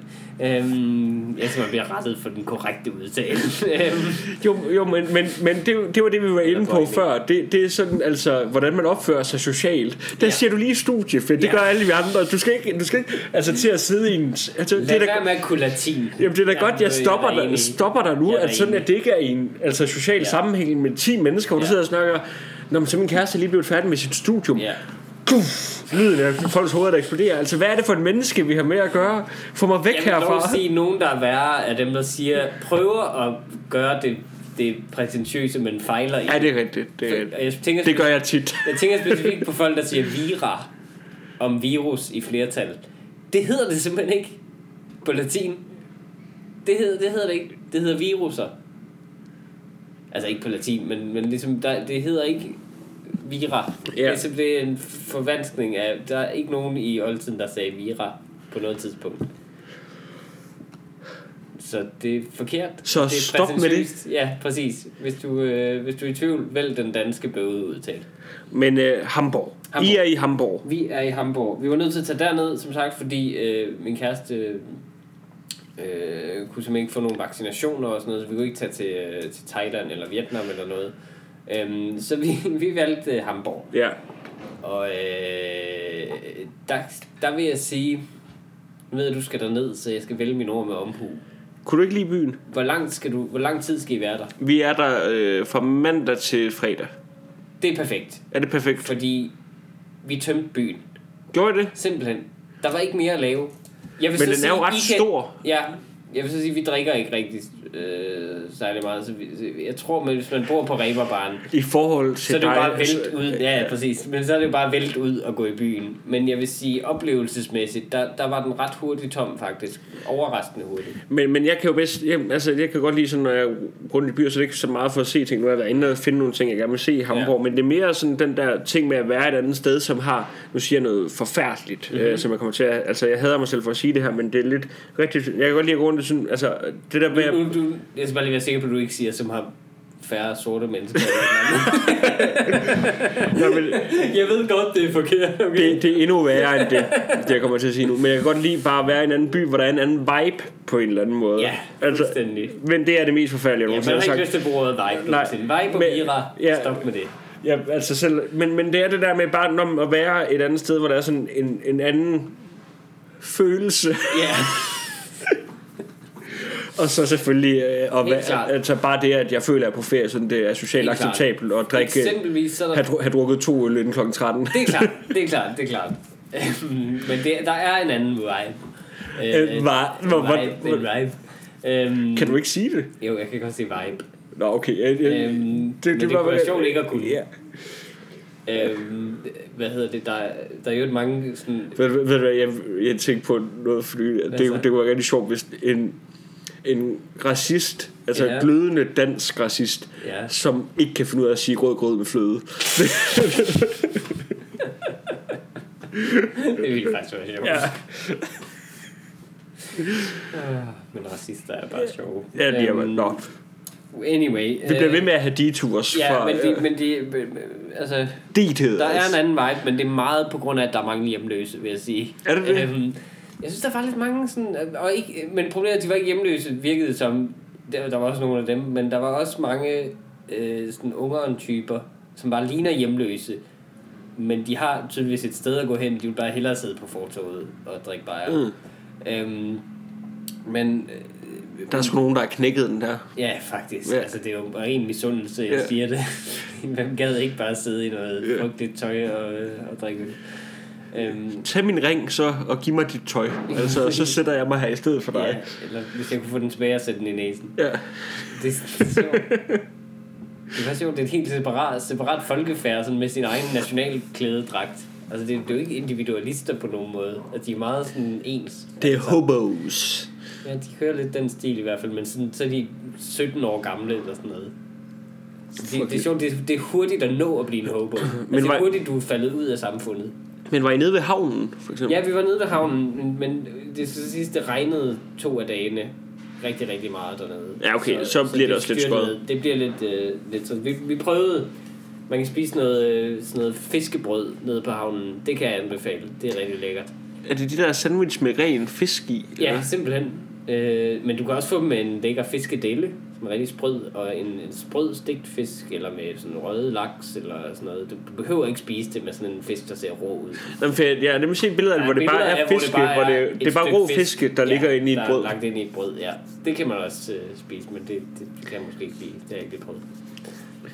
Øhm, jeg tror, man bliver rettet for den korrekte udtale. Øhm,
Jo, jo men, men, men det, det var det, vi var inde på før. Det, det er sådan, altså, hvordan man opfører sig socialt. Der
Ja.
siger du lige studie, for det
Ja.
gør alle vi andre. Du skal ikke, du skal ikke altså, til at sidde i en... Altså, det
Lad
er da,
være med at kunne latin.
Jamen det er da
Ja,
godt, jeg
det er
stopper,
jeg
dig, stopper dig nu, at sådan at det ikke er i en altså, social
Ja.
sammenhæng med 10 mennesker, hvor du
Ja.
sidder og snakker, Nå, men så min kæreste er lige blevet færdig med sit studium.
Ja.
Puff, lyden af folks hoveder, der eksploderer. Altså, hvad er det for et menneske, vi har med at gøre? Få mig væk
Jeg vil
herfra.
at sige, at nogen, der er værre, er dem, der siger, prøver at gøre det, det prætentiøse, men fejler i.
Ja, det er rigtigt. Det,
jeg tænker,
det gør jeg tit.
Jeg tænker specifikt på folk, der siger vira om virus i flertal. Det hedder det simpelthen ikke på latin. Det hedder det, hedder det ikke. Det hedder viruser. Altså ikke på latin, men, men ligesom, der, det hedder ikke Vira.
Ja.
Det er simpelthen en forvanskning af... Der er ikke nogen i oldtiden, der sagde Vira på noget tidspunkt. Så det er forkert.
Så
det er
stop med det.
Ja, præcis. Hvis du, øh, hvis du er i tvivl, vælg den danske bøde udtale.
Men øh, Hamburg.
Hamburg.
I er i Hamburg.
Vi er i Hamburg. Vi var nødt til at tage derned, som sagt, fordi øh, min kæreste øh, kunne simpelthen ikke få nogle vaccinationer og sådan noget, så vi kunne ikke tage til, øh, til Thailand eller Vietnam eller noget. Øhm, så vi, vi valgte øh, Hamburg.
Ja.
Og øh, der, der vil jeg sige, nu ved jeg, du skal derned, så jeg skal vælge mine ord med omhu.
Kunne du ikke lide byen?
Hvor lang, skal du, hvor lang tid skal I være der?
Vi er der øh, fra mandag til fredag.
Det er perfekt,
Er det perfekt?
fordi vi tømte byen.
Gjorde I det?
Simpelthen. Der var ikke mere at lave. Jeg vil
Men
så
den er jo
sige,
ret
I kan-
stor.
Ja, jeg vil så sige, at vi drikker ikke rigtig øh, særlig meget. Så vi, jeg tror, at hvis man bor på Reberbaren,
I forhold til
så er det jo bare vælt ud. Ja, ja, præcis. Men så er det jo bare vælt ud at gå i byen. Men jeg vil sige, oplevelsesmæssigt, der, der var den ret hurtigt tom faktisk. Overraskende hurtigt.
Men, men jeg kan jo bedst, jeg, altså jeg kan godt lide sådan, når jeg er rundt i byer, så det er ikke så meget for at se ting. Nu har jeg været inde og finde nogle ting, jeg gerne vil se i Hamburg, ja. men det er mere sådan den der ting med at være et andet sted, som har, nu siger jeg noget forfærdeligt,
Mhm.
mm-hmm. øh, som jeg kommer til at, altså jeg hader mig selv for at sige det her, men det er lidt rigtigt, jeg kan godt lide at gå og sådan, altså det der med, at,
Nu, du, jeg skal bare lige være sikker på, at du ikke siger, som har færre sorte mennesker.
Nå, men,
jeg ved godt, det er forkert. Okay?
det, det er endnu værre end det, det jeg kommer til at sige nu, men jeg kan godt lide bare at være i en anden by, hvor der er en anden vibe på en eller anden måde.
Ja, fuldstændig.
men det er det mest forfærdelige, jeg
Ja, man har ikke
sagt.
lyst til at bruge ordet vibe.
Nej,
vibe og
men-
vira.
ja.
Stop med det.
Ja, altså selv, men, men det er det der med bare når, at være et andet sted, hvor der er sådan en, en anden følelse.
Ja,
Og så selvfølgelig øh, være,
klart.
altså bare det, at jeg føler, at jeg er på ferie, sådan det er socialt acceptabelt at drikke,
eksempelvis så er der
have, have drukket to øl inden kl. 13.
Det er klart, det er klart, det er klart. Men det, der er en anden vibe.
Øh,
en
var-
vibe, en vibe. Øhm,
Kan du ikke sige det?
Jo, jeg kan godt sige vibe.
Nå, okay. Jeg, jeg,
Øhm, men det
var-
kunne sjovt ikke at kunne.
Ja.
Øhm, hvad hedder det? Der, der er jo mange sådan...
Ved, ved, ved du hvad, jeg, jeg tænkte på noget, fordi det, det kunne være rigtig sjovt, hvis en, en racist, altså
Ja.
ja. glødende dansk racist,
Ja.
som ikke kan finde ud af at sige rød grød med fløde.
Det ville faktisk være sjovt.
Ja.
Ah, Men racister er bare sjove.
Ja, det er man.
Øhm,
Nå,
Anyway.
vi bliver ved med at have detours
Ja,
fra
men de, men de, altså,
details.
Der er en anden vibe, men det er meget på grund af, at der er mange hjemløse, vil jeg sige.
Er det det?
Øhm, jeg synes, der var lidt mange sådan... Og ikke, men problemet er, at de var ikke hjemløse, virkede som... Der, der var også nogle af dem, men der var også mange øh, sådan ungere typer, som bare ligner hjemløse. Men de har tydeligvis et sted at gå hen. De vil bare hellere sidde på fortovet og drikke bajer. Mm. Øhm, men øh,
Der er sgu nogen, der har knækket den der.
Ja, faktisk.
Ja.
Altså, det er jo ren misundelse, jeg
Ja.
siger det. Hvem gad ikke bare sidde i noget frygteligt tøj og, og drikke? Øhm,
Tag min ring så og giv mig dit tøj. Altså, så sætter jeg mig her i stedet for dig.
ja, eller hvis jeg kunne få den tilbage og sætte den i næsen.
Ja.
Det, det er sjovt. Det er sjovt, det er et helt separat, separat folkefærd sådan med sin egen nationalklædedragt. Altså, det, det er jo ikke individualister på nogen måde. At de er meget sådan ens.
Det er hobos.
Ja, de kører lidt den stil i hvert fald, men sådan, så er de 17 år gamle eller sådan noget. Så det, det er sjovt, det, det er hurtigt at nå at blive en hobo. Men altså, det
var-
er hurtigt, du er faldet ud af samfundet.
Men var I nede ved havnen, for eksempel?
Ja, vi var nede ved havnen, men- men det skal siges, det regnede to af dagene rigtig, rigtig meget dernede.
Ja, okay, så bliver det også lidt skødt.
Det bliver lidt, øh, lidt sådan. Vi, vi prøvede, man kan spise noget, øh, sådan noget fiskebrød nede på havnen. Det kan jeg anbefale. Det er rigtig lækkert.
Er det de der sandwich med ren fisk i?
Ja,
eller?
simpelthen. Øh, men du kan også få dem med en lækker fiskedelle, som er rigtig sprød, og en, en sprød stegt fisk, eller med sådan røde laks, eller sådan noget. Du behøver ikke spise det med sådan en fisk, der ser rå ud.
Jamen, for jeg, ja, det må se et billede af det,
Ja,
hvor det bare
billeder
er
hvor
fiske,
det bare
hvor det,
et
det er bare rå
fisk.
der ligger inde i et brød.
Er lagt ind i et brød, ja. Det kan man også øh, spise, men det, det, det kan jeg måske ikke lide. Det har jeg ikke lige prøvet.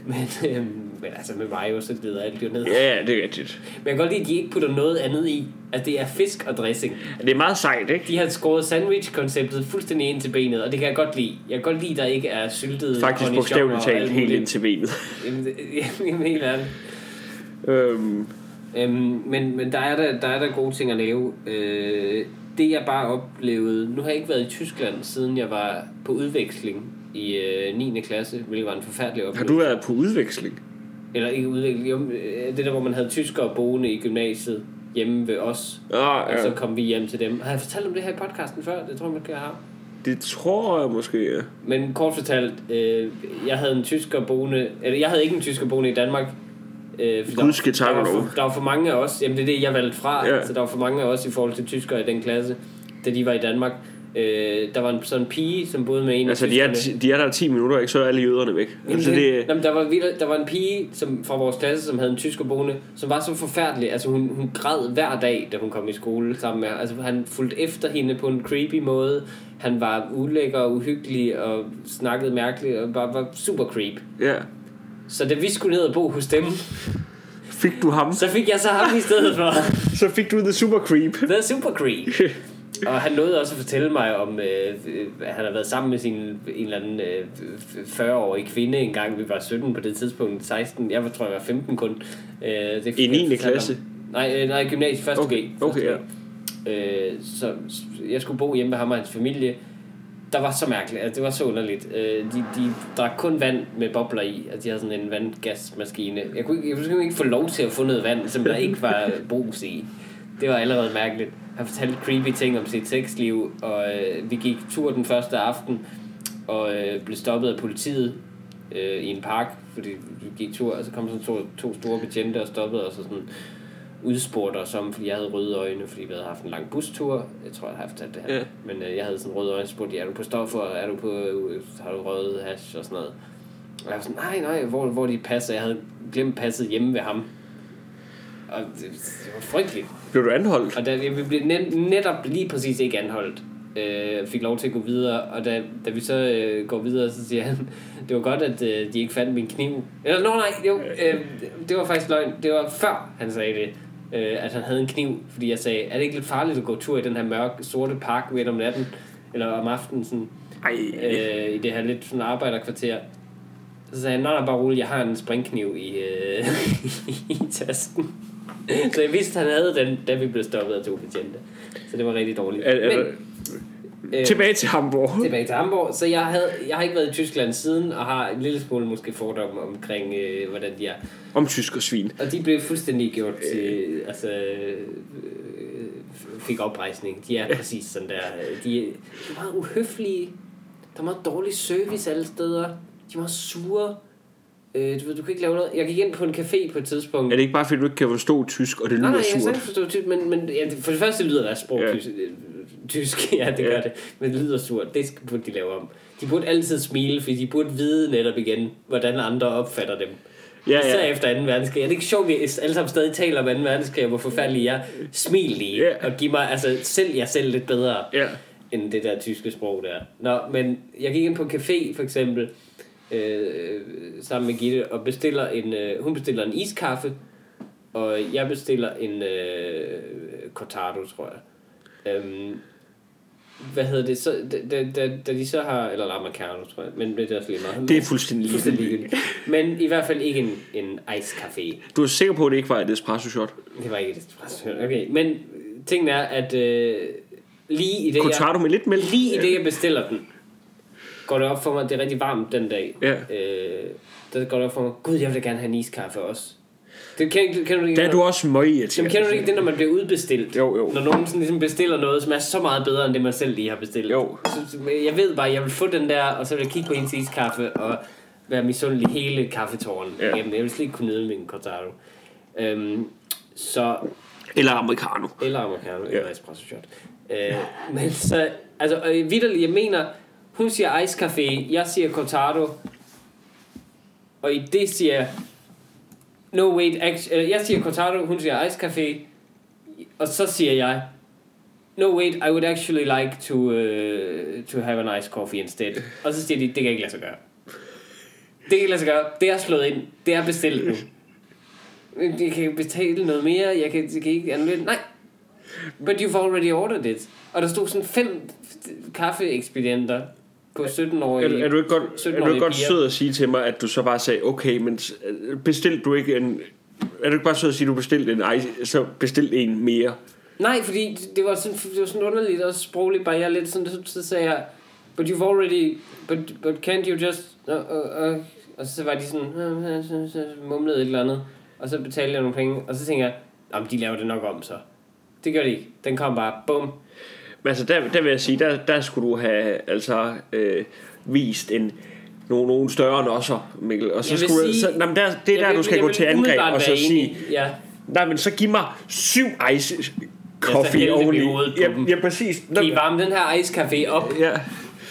Men, øhm, men altså med mayo, så glider alt jo ned.
Ja, ja, det er rigtigt.
Men jeg kan godt lide, at de ikke putter noget andet i. At det er fisk og dressing.
Det er meget sejt, ikke?
De har skåret sandwich-konceptet fuldstændig ind til benet, og det kan jeg godt lide. Jeg kan godt lide, at der ikke er syltet
Faktisk bogstaveligt
og
talt
alt
helt ind til benet.
Jamen, jamen, helt ærligt.
øhm,
Øhm, men, men der er der, der er der gode ting at lave. Øh, det jeg bare oplevede, nu har jeg ikke været i Tyskland, siden jeg var på udveksling i øh, 9. klasse, hvilket var en forfærdelig
har
oplevelse.
du været på udveksling?
Eller ikke udvikling, jo, øh, det der, hvor man havde tyskere boende i gymnasiet hjemme ved os.
Ah,
Og så
ja.
kom vi hjem til dem. Har jeg fortalt om det her i podcasten før? Det tror jeg, man kan have.
Det tror jeg måske, ja.
Men kort fortalt, øh, jeg havde en tysker boende, eller jeg havde ikke en tysker boende i Danmark. Øh, for
Gud skal
der,
takke
der, var for, der var for mange af os, jamen det er det, jeg valgte fra,
Ja.
ja. så der var for mange af os i forhold til tyskere i den klasse, da de var i Danmark. Øh, der var en sådan pige, som boede med en
Altså,
af
de er, de er der 10 minutter, ikke? Så er alle jøderne væk. Altså,
Jamen,
det,
Jamen, der, var, der var en pige som, fra vores klasse, som havde en tysker boende, som var så forfærdelig. Altså, hun, hun græd hver dag, da hun kom i skole sammen med Altså, han fulgte efter hende på en creepy måde. Han var ulækker og uhyggelig og snakkede mærkeligt og bare var super creep.
ja.
Så da vi skulle ned og bo hos dem,
Fik du ham?
så fik jeg så ham i stedet for.
Så fik du The Super Creep.
The super creep. Og han nåede også at fortælle mig om, øh, øh, at han har været sammen med sin en eller anden øh, 40-årig kvinde engang. Vi var 17 på det tidspunkt, 16. Jeg var, tror, jeg var 15 kun. Øh, det
I
han
9.
fortalt
klasse?
om. Nej, øh, nej, gymnasiet, første
Okay,
G.
okay,
G. Øh, så jeg skulle bo hjemme med ham og hans familie. Der var så mærkeligt, altså det var så underligt. Øh, de, de drak kun vand med bobler i, altså de havde sådan en vandgasmaskine. Jeg kunne, jeg kunne ikke få lov til at få noget vand, som der ikke var brus i. Det var allerede mærkeligt. Han fortalte creepy ting om sit sexliv, og øh, vi gik tur den første aften, og øh, blev stoppet af politiet øh, i en park, fordi vi gik tur, og så kom sådan to, to store betjente og stoppede os og sådan udspurgte os om, fordi jeg havde røde øjne, fordi vi havde haft en lang bustur. Jeg tror, jeg har fortalt det her.
Ja.
Men øh, jeg havde sådan røde øjne, så spurgte de, er du på stoffer, er du på, øh, har du røget hash og sådan noget. Og jeg var sådan, nej, nej, hvor, hvor de passer. Jeg havde glemt passet hjemme ved ham. Og det, det var frygteligt.
Blev du anholdt?
Og da vi blev net, netop lige præcis ikke anholdt, øh, fik lov til at gå videre, og da, da vi så øh, går videre, så siger han, det var godt, at øh, de ikke fandt min kniv. Eller, nå nej, jo, øh, det var faktisk løgn. Det var før, han sagde det, øh, at han havde en kniv, fordi jeg sagde, er det ikke lidt farligt at gå tur i den her mørke, sorte park midt om natten, eller om aftenen, sådan,
Ej.
øh, i det her lidt sådan arbejderkvarter. Så sagde han, nej, nej, bare rolig, jeg har en springkniv i, øh, i tasken. Så jeg vidste, han havde den, da vi blev stoppet af to betjente. Så det var rigtig dårligt.
Er, er,
Men, øh,
tilbage til Hamburg.
tilbage til Hamburg. Så jeg, havde, jeg har ikke været i Tyskland siden, og har en lille smule måske fordomme omkring, øh, hvordan de er.
Om tysk og svin.
Og de blev fuldstændig gjort til, altså, øh, fik oprejsning. De er præcis sådan der. De, er- de er meget uhøflige. Der er meget dårlig service alle steder. De er meget sure. Øh, du ved, du kan ikke lave noget. Jeg gik ind på en café på et tidspunkt.
Er det ikke bare fordi, du ikke kan forstå tysk, og det
Nej,
lyder
nej, jeg kan
surt?
forstå tysk, men, men ja, for det første lyder deres sprog
Ja.
tysk, øh, tysk, ja, det gør
Ja.
det, men det lyder surt, det burde de lave om. De burde altid smile, fordi de burde vide netop igen, hvordan andre opfatter dem.
Ja,
Især
ja.
efter 2. verdenskrig. Er det ikke sjovt, at vi alle sammen stadig taler om 2. verdenskrig, og hvor forfærdelig jeg? Smil lige,
Ja.
og giv mig, altså, selv jeg selv lidt bedre
Ja.
end det der tyske sprog der. Nå, men jeg gik ind på en café for eksempel, øh, sammen med Gitte, og bestiller en, øh, hun bestiller en iskaffe, og jeg bestiller en øh, cortado, tror jeg. Øhm, hvad hedder det? Så, da, da, da, de så har... Eller americano, tror jeg. Men det er også lige meget.
Det er fuldstændig ligegyldigt.
Men i hvert fald ikke en, en ice café.
Du er sikker på, at det ikke var et espresso shot?
Det var ikke et espresso. Okay, men tingen er, at øh, lige i det, jeg,
Cortado med lidt mælk?
lige i det, jeg bestiller den, går det op for mig, at det er rigtig varmt den dag.
Ja.
Øh, der går det op for mig, gud, jeg vil da gerne have en iskaffe også. Det kan, kan du ikke,
Der er du også møg
Jamen,
irriterende.
kender du ikke det, når man bliver udbestilt?
Jo, jo.
Når nogen sådan ligesom bestiller noget, som er så meget bedre, end det man selv lige har bestilt.
Jo.
Så, jeg ved bare, jeg vil få den der, og så vil jeg kigge på hendes iskaffe, og være misundelig hele kaffetårnen.
Ja.
Ja. Jamen, jeg vil slet ikke kunne nyde min cortado. Øhm, så,
Eller americano.
eller americano,
Ja.
eller espresso shot. Øh, men så, altså, vidderligt, jeg mener, hun siger ice café, jeg siger cortado, og i det siger no wait, actually, jeg siger cortado, hun siger ice café, og så siger jeg, no wait, I would actually like to, uh, to have an ice coffee instead. Og så siger de, det kan jeg ikke lade sig gøre. Det kan ikke lade sig gøre. Det er slået ind. Det er bestilt nu. Jeg kan betale noget mere. Jeg kan, jeg kan ikke annullere Nej. But you've already ordered it. Og der stod sådan fem kaffeekspedienter på 17-årige.
Er, er du ikke godt, er du
17-årige
ikke godt sød at sige til mig, at du så bare sagde, okay, men bestilte du ikke en... Er du ikke bare sød at sige, at du bestilte en, ice- så bestil en mere?
Nej, fordi det var sådan, det var sådan underligt og sprogligt bare jeg lidt sådan, så, så sagde jeg, but you've already, but, but can't you just, uh, uh, uh, og så var de sådan, uh, uh, uh, mumlede et eller andet, og så betalte jeg nogle penge, og så tænker jeg, jamen de laver det nok om så. Det gør de ikke. Den kom bare, bum.
Men altså, der, der vil jeg sige, der, der skulle du have altså øh, vist en nogle, nogle større nosser, Mikkel. Og så
vil
skulle,
sige-
så, nej, men der, det er der,
Jeg
du
vil-
skal gå
vil
til angreb og så sige.
Ja,
nej, men så giv mig syv ice coffee
hovedet på
Ja, ja, præcis.
Kan I varme den her ice café op,
Ja,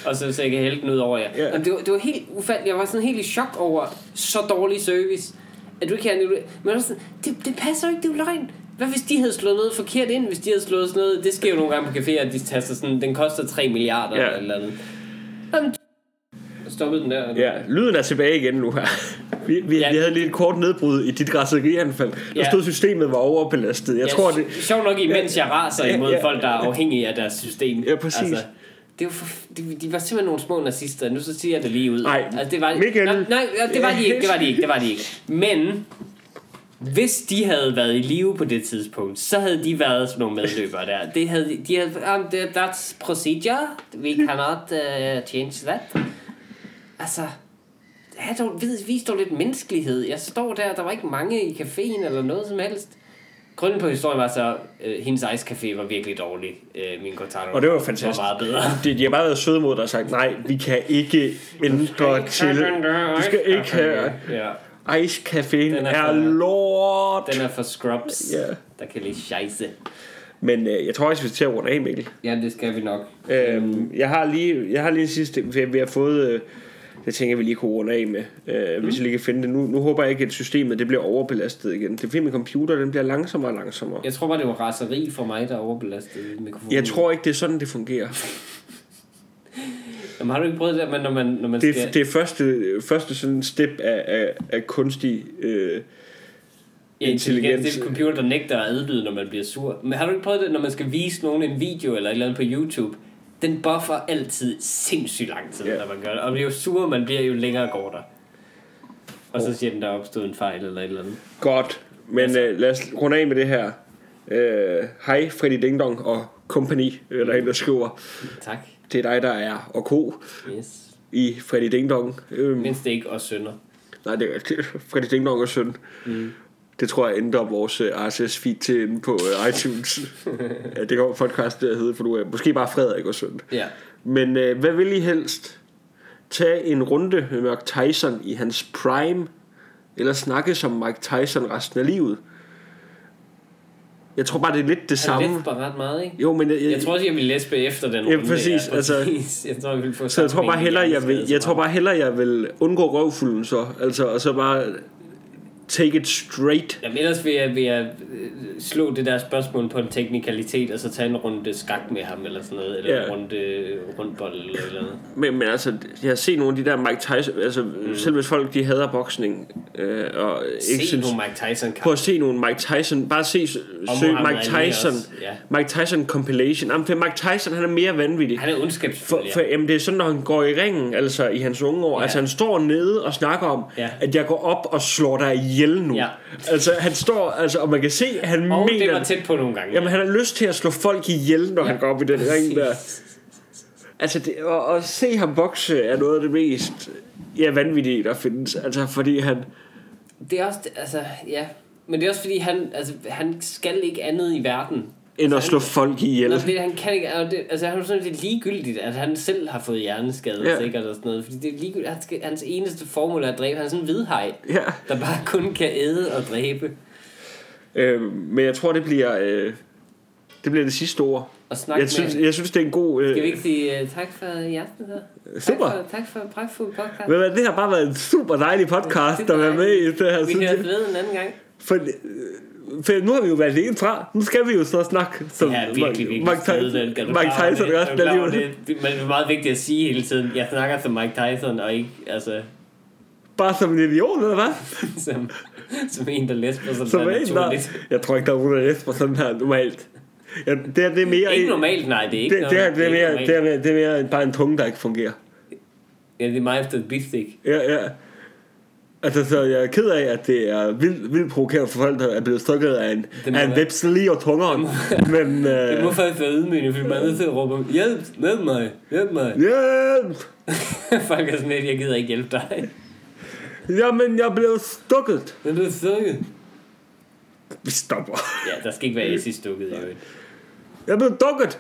og så, så jeg kan hælde den ud over jer.
Ja.
Jamen, det, var, det var helt ufatteligt. Jeg var sådan helt i chok over så dårlig service. At du ikke kan... Men sådan, det, det passer ikke, det er jo løgn. Hvad hvis de havde slået noget forkert ind? Hvis de havde slået sådan noget... Det sker jo nogle gange på caféer, at de taster sådan... Den koster 3 milliarder
Ja.
eller eller andet. Jamen, stoppede den der.
ja, lyden er tilbage igen nu her. Vi, vi,
Ja.
vi havde lige et kort nedbrud i dit græsserianfald. Der
Ja.
stod, systemet var overbelastet. Jeg
Ja,
tror, det...
Sjovt nok imens jeg raser
Ja,
imod
ja.
folk, der er afhængige af deres system.
Ja, præcis.
Altså, det var for, de, de var simpelthen nogle små nazister. Nu så siger jeg det lige ud.
Ej,
altså, det var,
Michael.
Nej, nej, ja, det var de ikke. Det var de ikke. Det var de ikke. Men hvis de havde været i live på det tidspunkt, så havde de været sådan nogle medløbere der. Det havde, de- de havde, um, that- that's procedure. We cannot uh, change that. Altså, have dog, vis, vis dog lidt menneskelighed. Jeg står der, der var ikke mange i caféen eller noget som helst. Grunden på historien var så, øh, hendes ice café var virkelig dårlig. Øh, min Cortado
Og det var fantastisk.
var meget bedre.
De, de har bare været søde mod dig og sagt, nej, vi kan ikke ændre til... Du skal ikke have...
Ja,
Ice
Den er
er,
for-
lort.
den er for scrubs,
Ja.
der kan lide scheisse.
Men øh, jeg tror også, vi skal til at runde af, Mikkel.
Ja, det skal vi nok.
Øhm, jeg har lige, jeg har lige en sidste, vi, vi har fået, øh, det tænker vi lige kunne runde af med, øh, mm. hvis jeg lige kan finde det. Nu, nu håber jeg ikke, at systemet det bliver overbelastet igen. Det er fordi, min computer, den bliver langsommere og langsommere.
Jeg tror bare, det var raseri for mig, der overbelastede mikrofonen.
Jeg tror ikke, det er sådan, det fungerer.
Jamen, har du ikke prøvet det, men når man, når man
Det,
skal...
er- det er første, første sådan step af, af, af kunstig... Øh,
Ja, intelligens. Det er en computer, der nægter at adlyde, når man bliver sur. Men har du ikke prøvet det, når man skal vise nogen en video eller et eller andet på YouTube? Den buffer altid sindssygt lang tid,
Ja.
når man gør det. Og jo sur man bliver, jo længere går der. Og så siger den, der er opstået en fejl eller et eller andet.
godt, men øh, lad os runde af med det her. Øh, Hej, Freddy Ding Dong og company, øh, der er en, der skriver.
Tak.
Det er dig, der er og ko
Yes.
i Freddy Ding Dong. Øhm,
Mindst det ikke os sønner.
Nej, det er Freddy Ding Dong og søn. Mm. Det tror jeg ændrer vores uh, RSS-feed til inde på uh, iTunes. ja, det går podcast der hedder, for du er måske bare Frederik og søn.
Ja.
Men uh, hvad vil I helst? Tage en runde med Mike Tyson i hans prime, eller snakke som Mike Tyson resten af livet? Jeg tror bare, det er lidt det samme.
læste bare ret meget, ikke?
Jo, men jeg,
Jeg tror også, jeg ville læspe efter den
Ja,
runde
præcis,
der.
altså-.
Jeg tror, jeg ville få
Så jeg tror bare hellere, jeg vil, jeg tror
bare...
bare hellere, jeg vil undgå røvfulden så. Altså, og så bare take it straight.
Jamen ellers vil jeg, vil jeg øh, slå det der spørgsmål på en teknikalitet, og så tage en runde skak med ham, eller sådan noget, eller
Ja.
en runde rundbold, eller eller andet.
Men, men altså, jeg har set nogle af de der Mike Tyson, altså mm. selv hvis folk de hader boksning, øh, og ikke
Se
synes,
nogle Mike Tyson
prøv at se nogle Mike Tyson, bare se, søg Mike Tyson,
ja.
Mike Tyson compilation. Jamen, for Mike Tyson, han er mere vanvittig.
Han er
For,
ondskabsfuld,
for
ja.
jamen, det er sådan, når han går i ringen, altså i hans unge år,
Ja.
altså han står nede og snakker om,
Ja.
at jeg går op og slår dig ihjel nu.
Ja.
Altså han står, altså, og man kan se, at han
Og
mener,
det var tæt på nogle gange.
Jamen, han har lyst til at slå folk ihjel, når ja. han går op i den ring der. Altså, det, at, at se ham bokse er noget af det mest ja, vanvittige, der findes. Altså, fordi han...
Det er også, altså, ja. Men det er også fordi, han, altså, han skal ikke andet i verden.
End at
Altså,
slå folk ihjel.
Nå, fordi han kan ikke, altså, det, altså han er sådan lidt ligegyldigt, at han selv har fået hjerneskade
Ja.
sikkert og sådan noget. Fordi det er ligegyldigt, han skal, hans eneste formål er at dræbe. Han er sådan en hvidhaj,
Ja.
der bare kun kan æde og dræbe.
Øh, men jeg tror, det bliver... Øh, det bliver det sidste ord.
Og
Jeg synes, jeg synes, det er en god... Øh,
Skal vi ikke sige uh, tak for i aften så?
Super.
Tak for, tak for en pragtfuld podcast.
Hvad, det har bare været en super dejlig podcast, der er med i det her.
Vi
jeg.
ved en anden gang.
For, øh, for nu har vi jo været alene fra. Nu skal vi jo så snakke som
Ja, virkelig, virkelig
Mike Tyson, Mike Tyson
det?
resten af livet.
det? Men det er meget vigtigt at sige hele tiden. Jeg snakker som Mike Tyson, og ikke altså,
Bare som en idiot, eller hvad?
som, som en, der læser sådan
Som
der
en, der, jeg tror ikke, der er nogen, der læser sådan her normalt. Ja, det, er, det er mere...
Ikke normalt, nej, det er ikke
det, det, er, det, er mere, det, er mere, det er mere bare en tunge, der ikke fungerer.
Ja, det er mig efter et beatstick.
Ja, ja. Altså, så jeg er ked af, at det er vildt, vildt provokerende for folk, der er blevet stukket af en, af en vips lige og tungeren. Men,
Det må
øh,
faktisk være ydmygende, fordi man er nødt til at råbe, hjælp, hjælp mig, hjælp mig.
hjælp!
Folk er sådan lidt, jeg gider ikke hjælpe dig.
Jamen, jeg blev stukket.
Du er stukket.
Vi stopper.
Ja, der skal ikke være S i stukket i øvrigt.
Jeg blev dukket.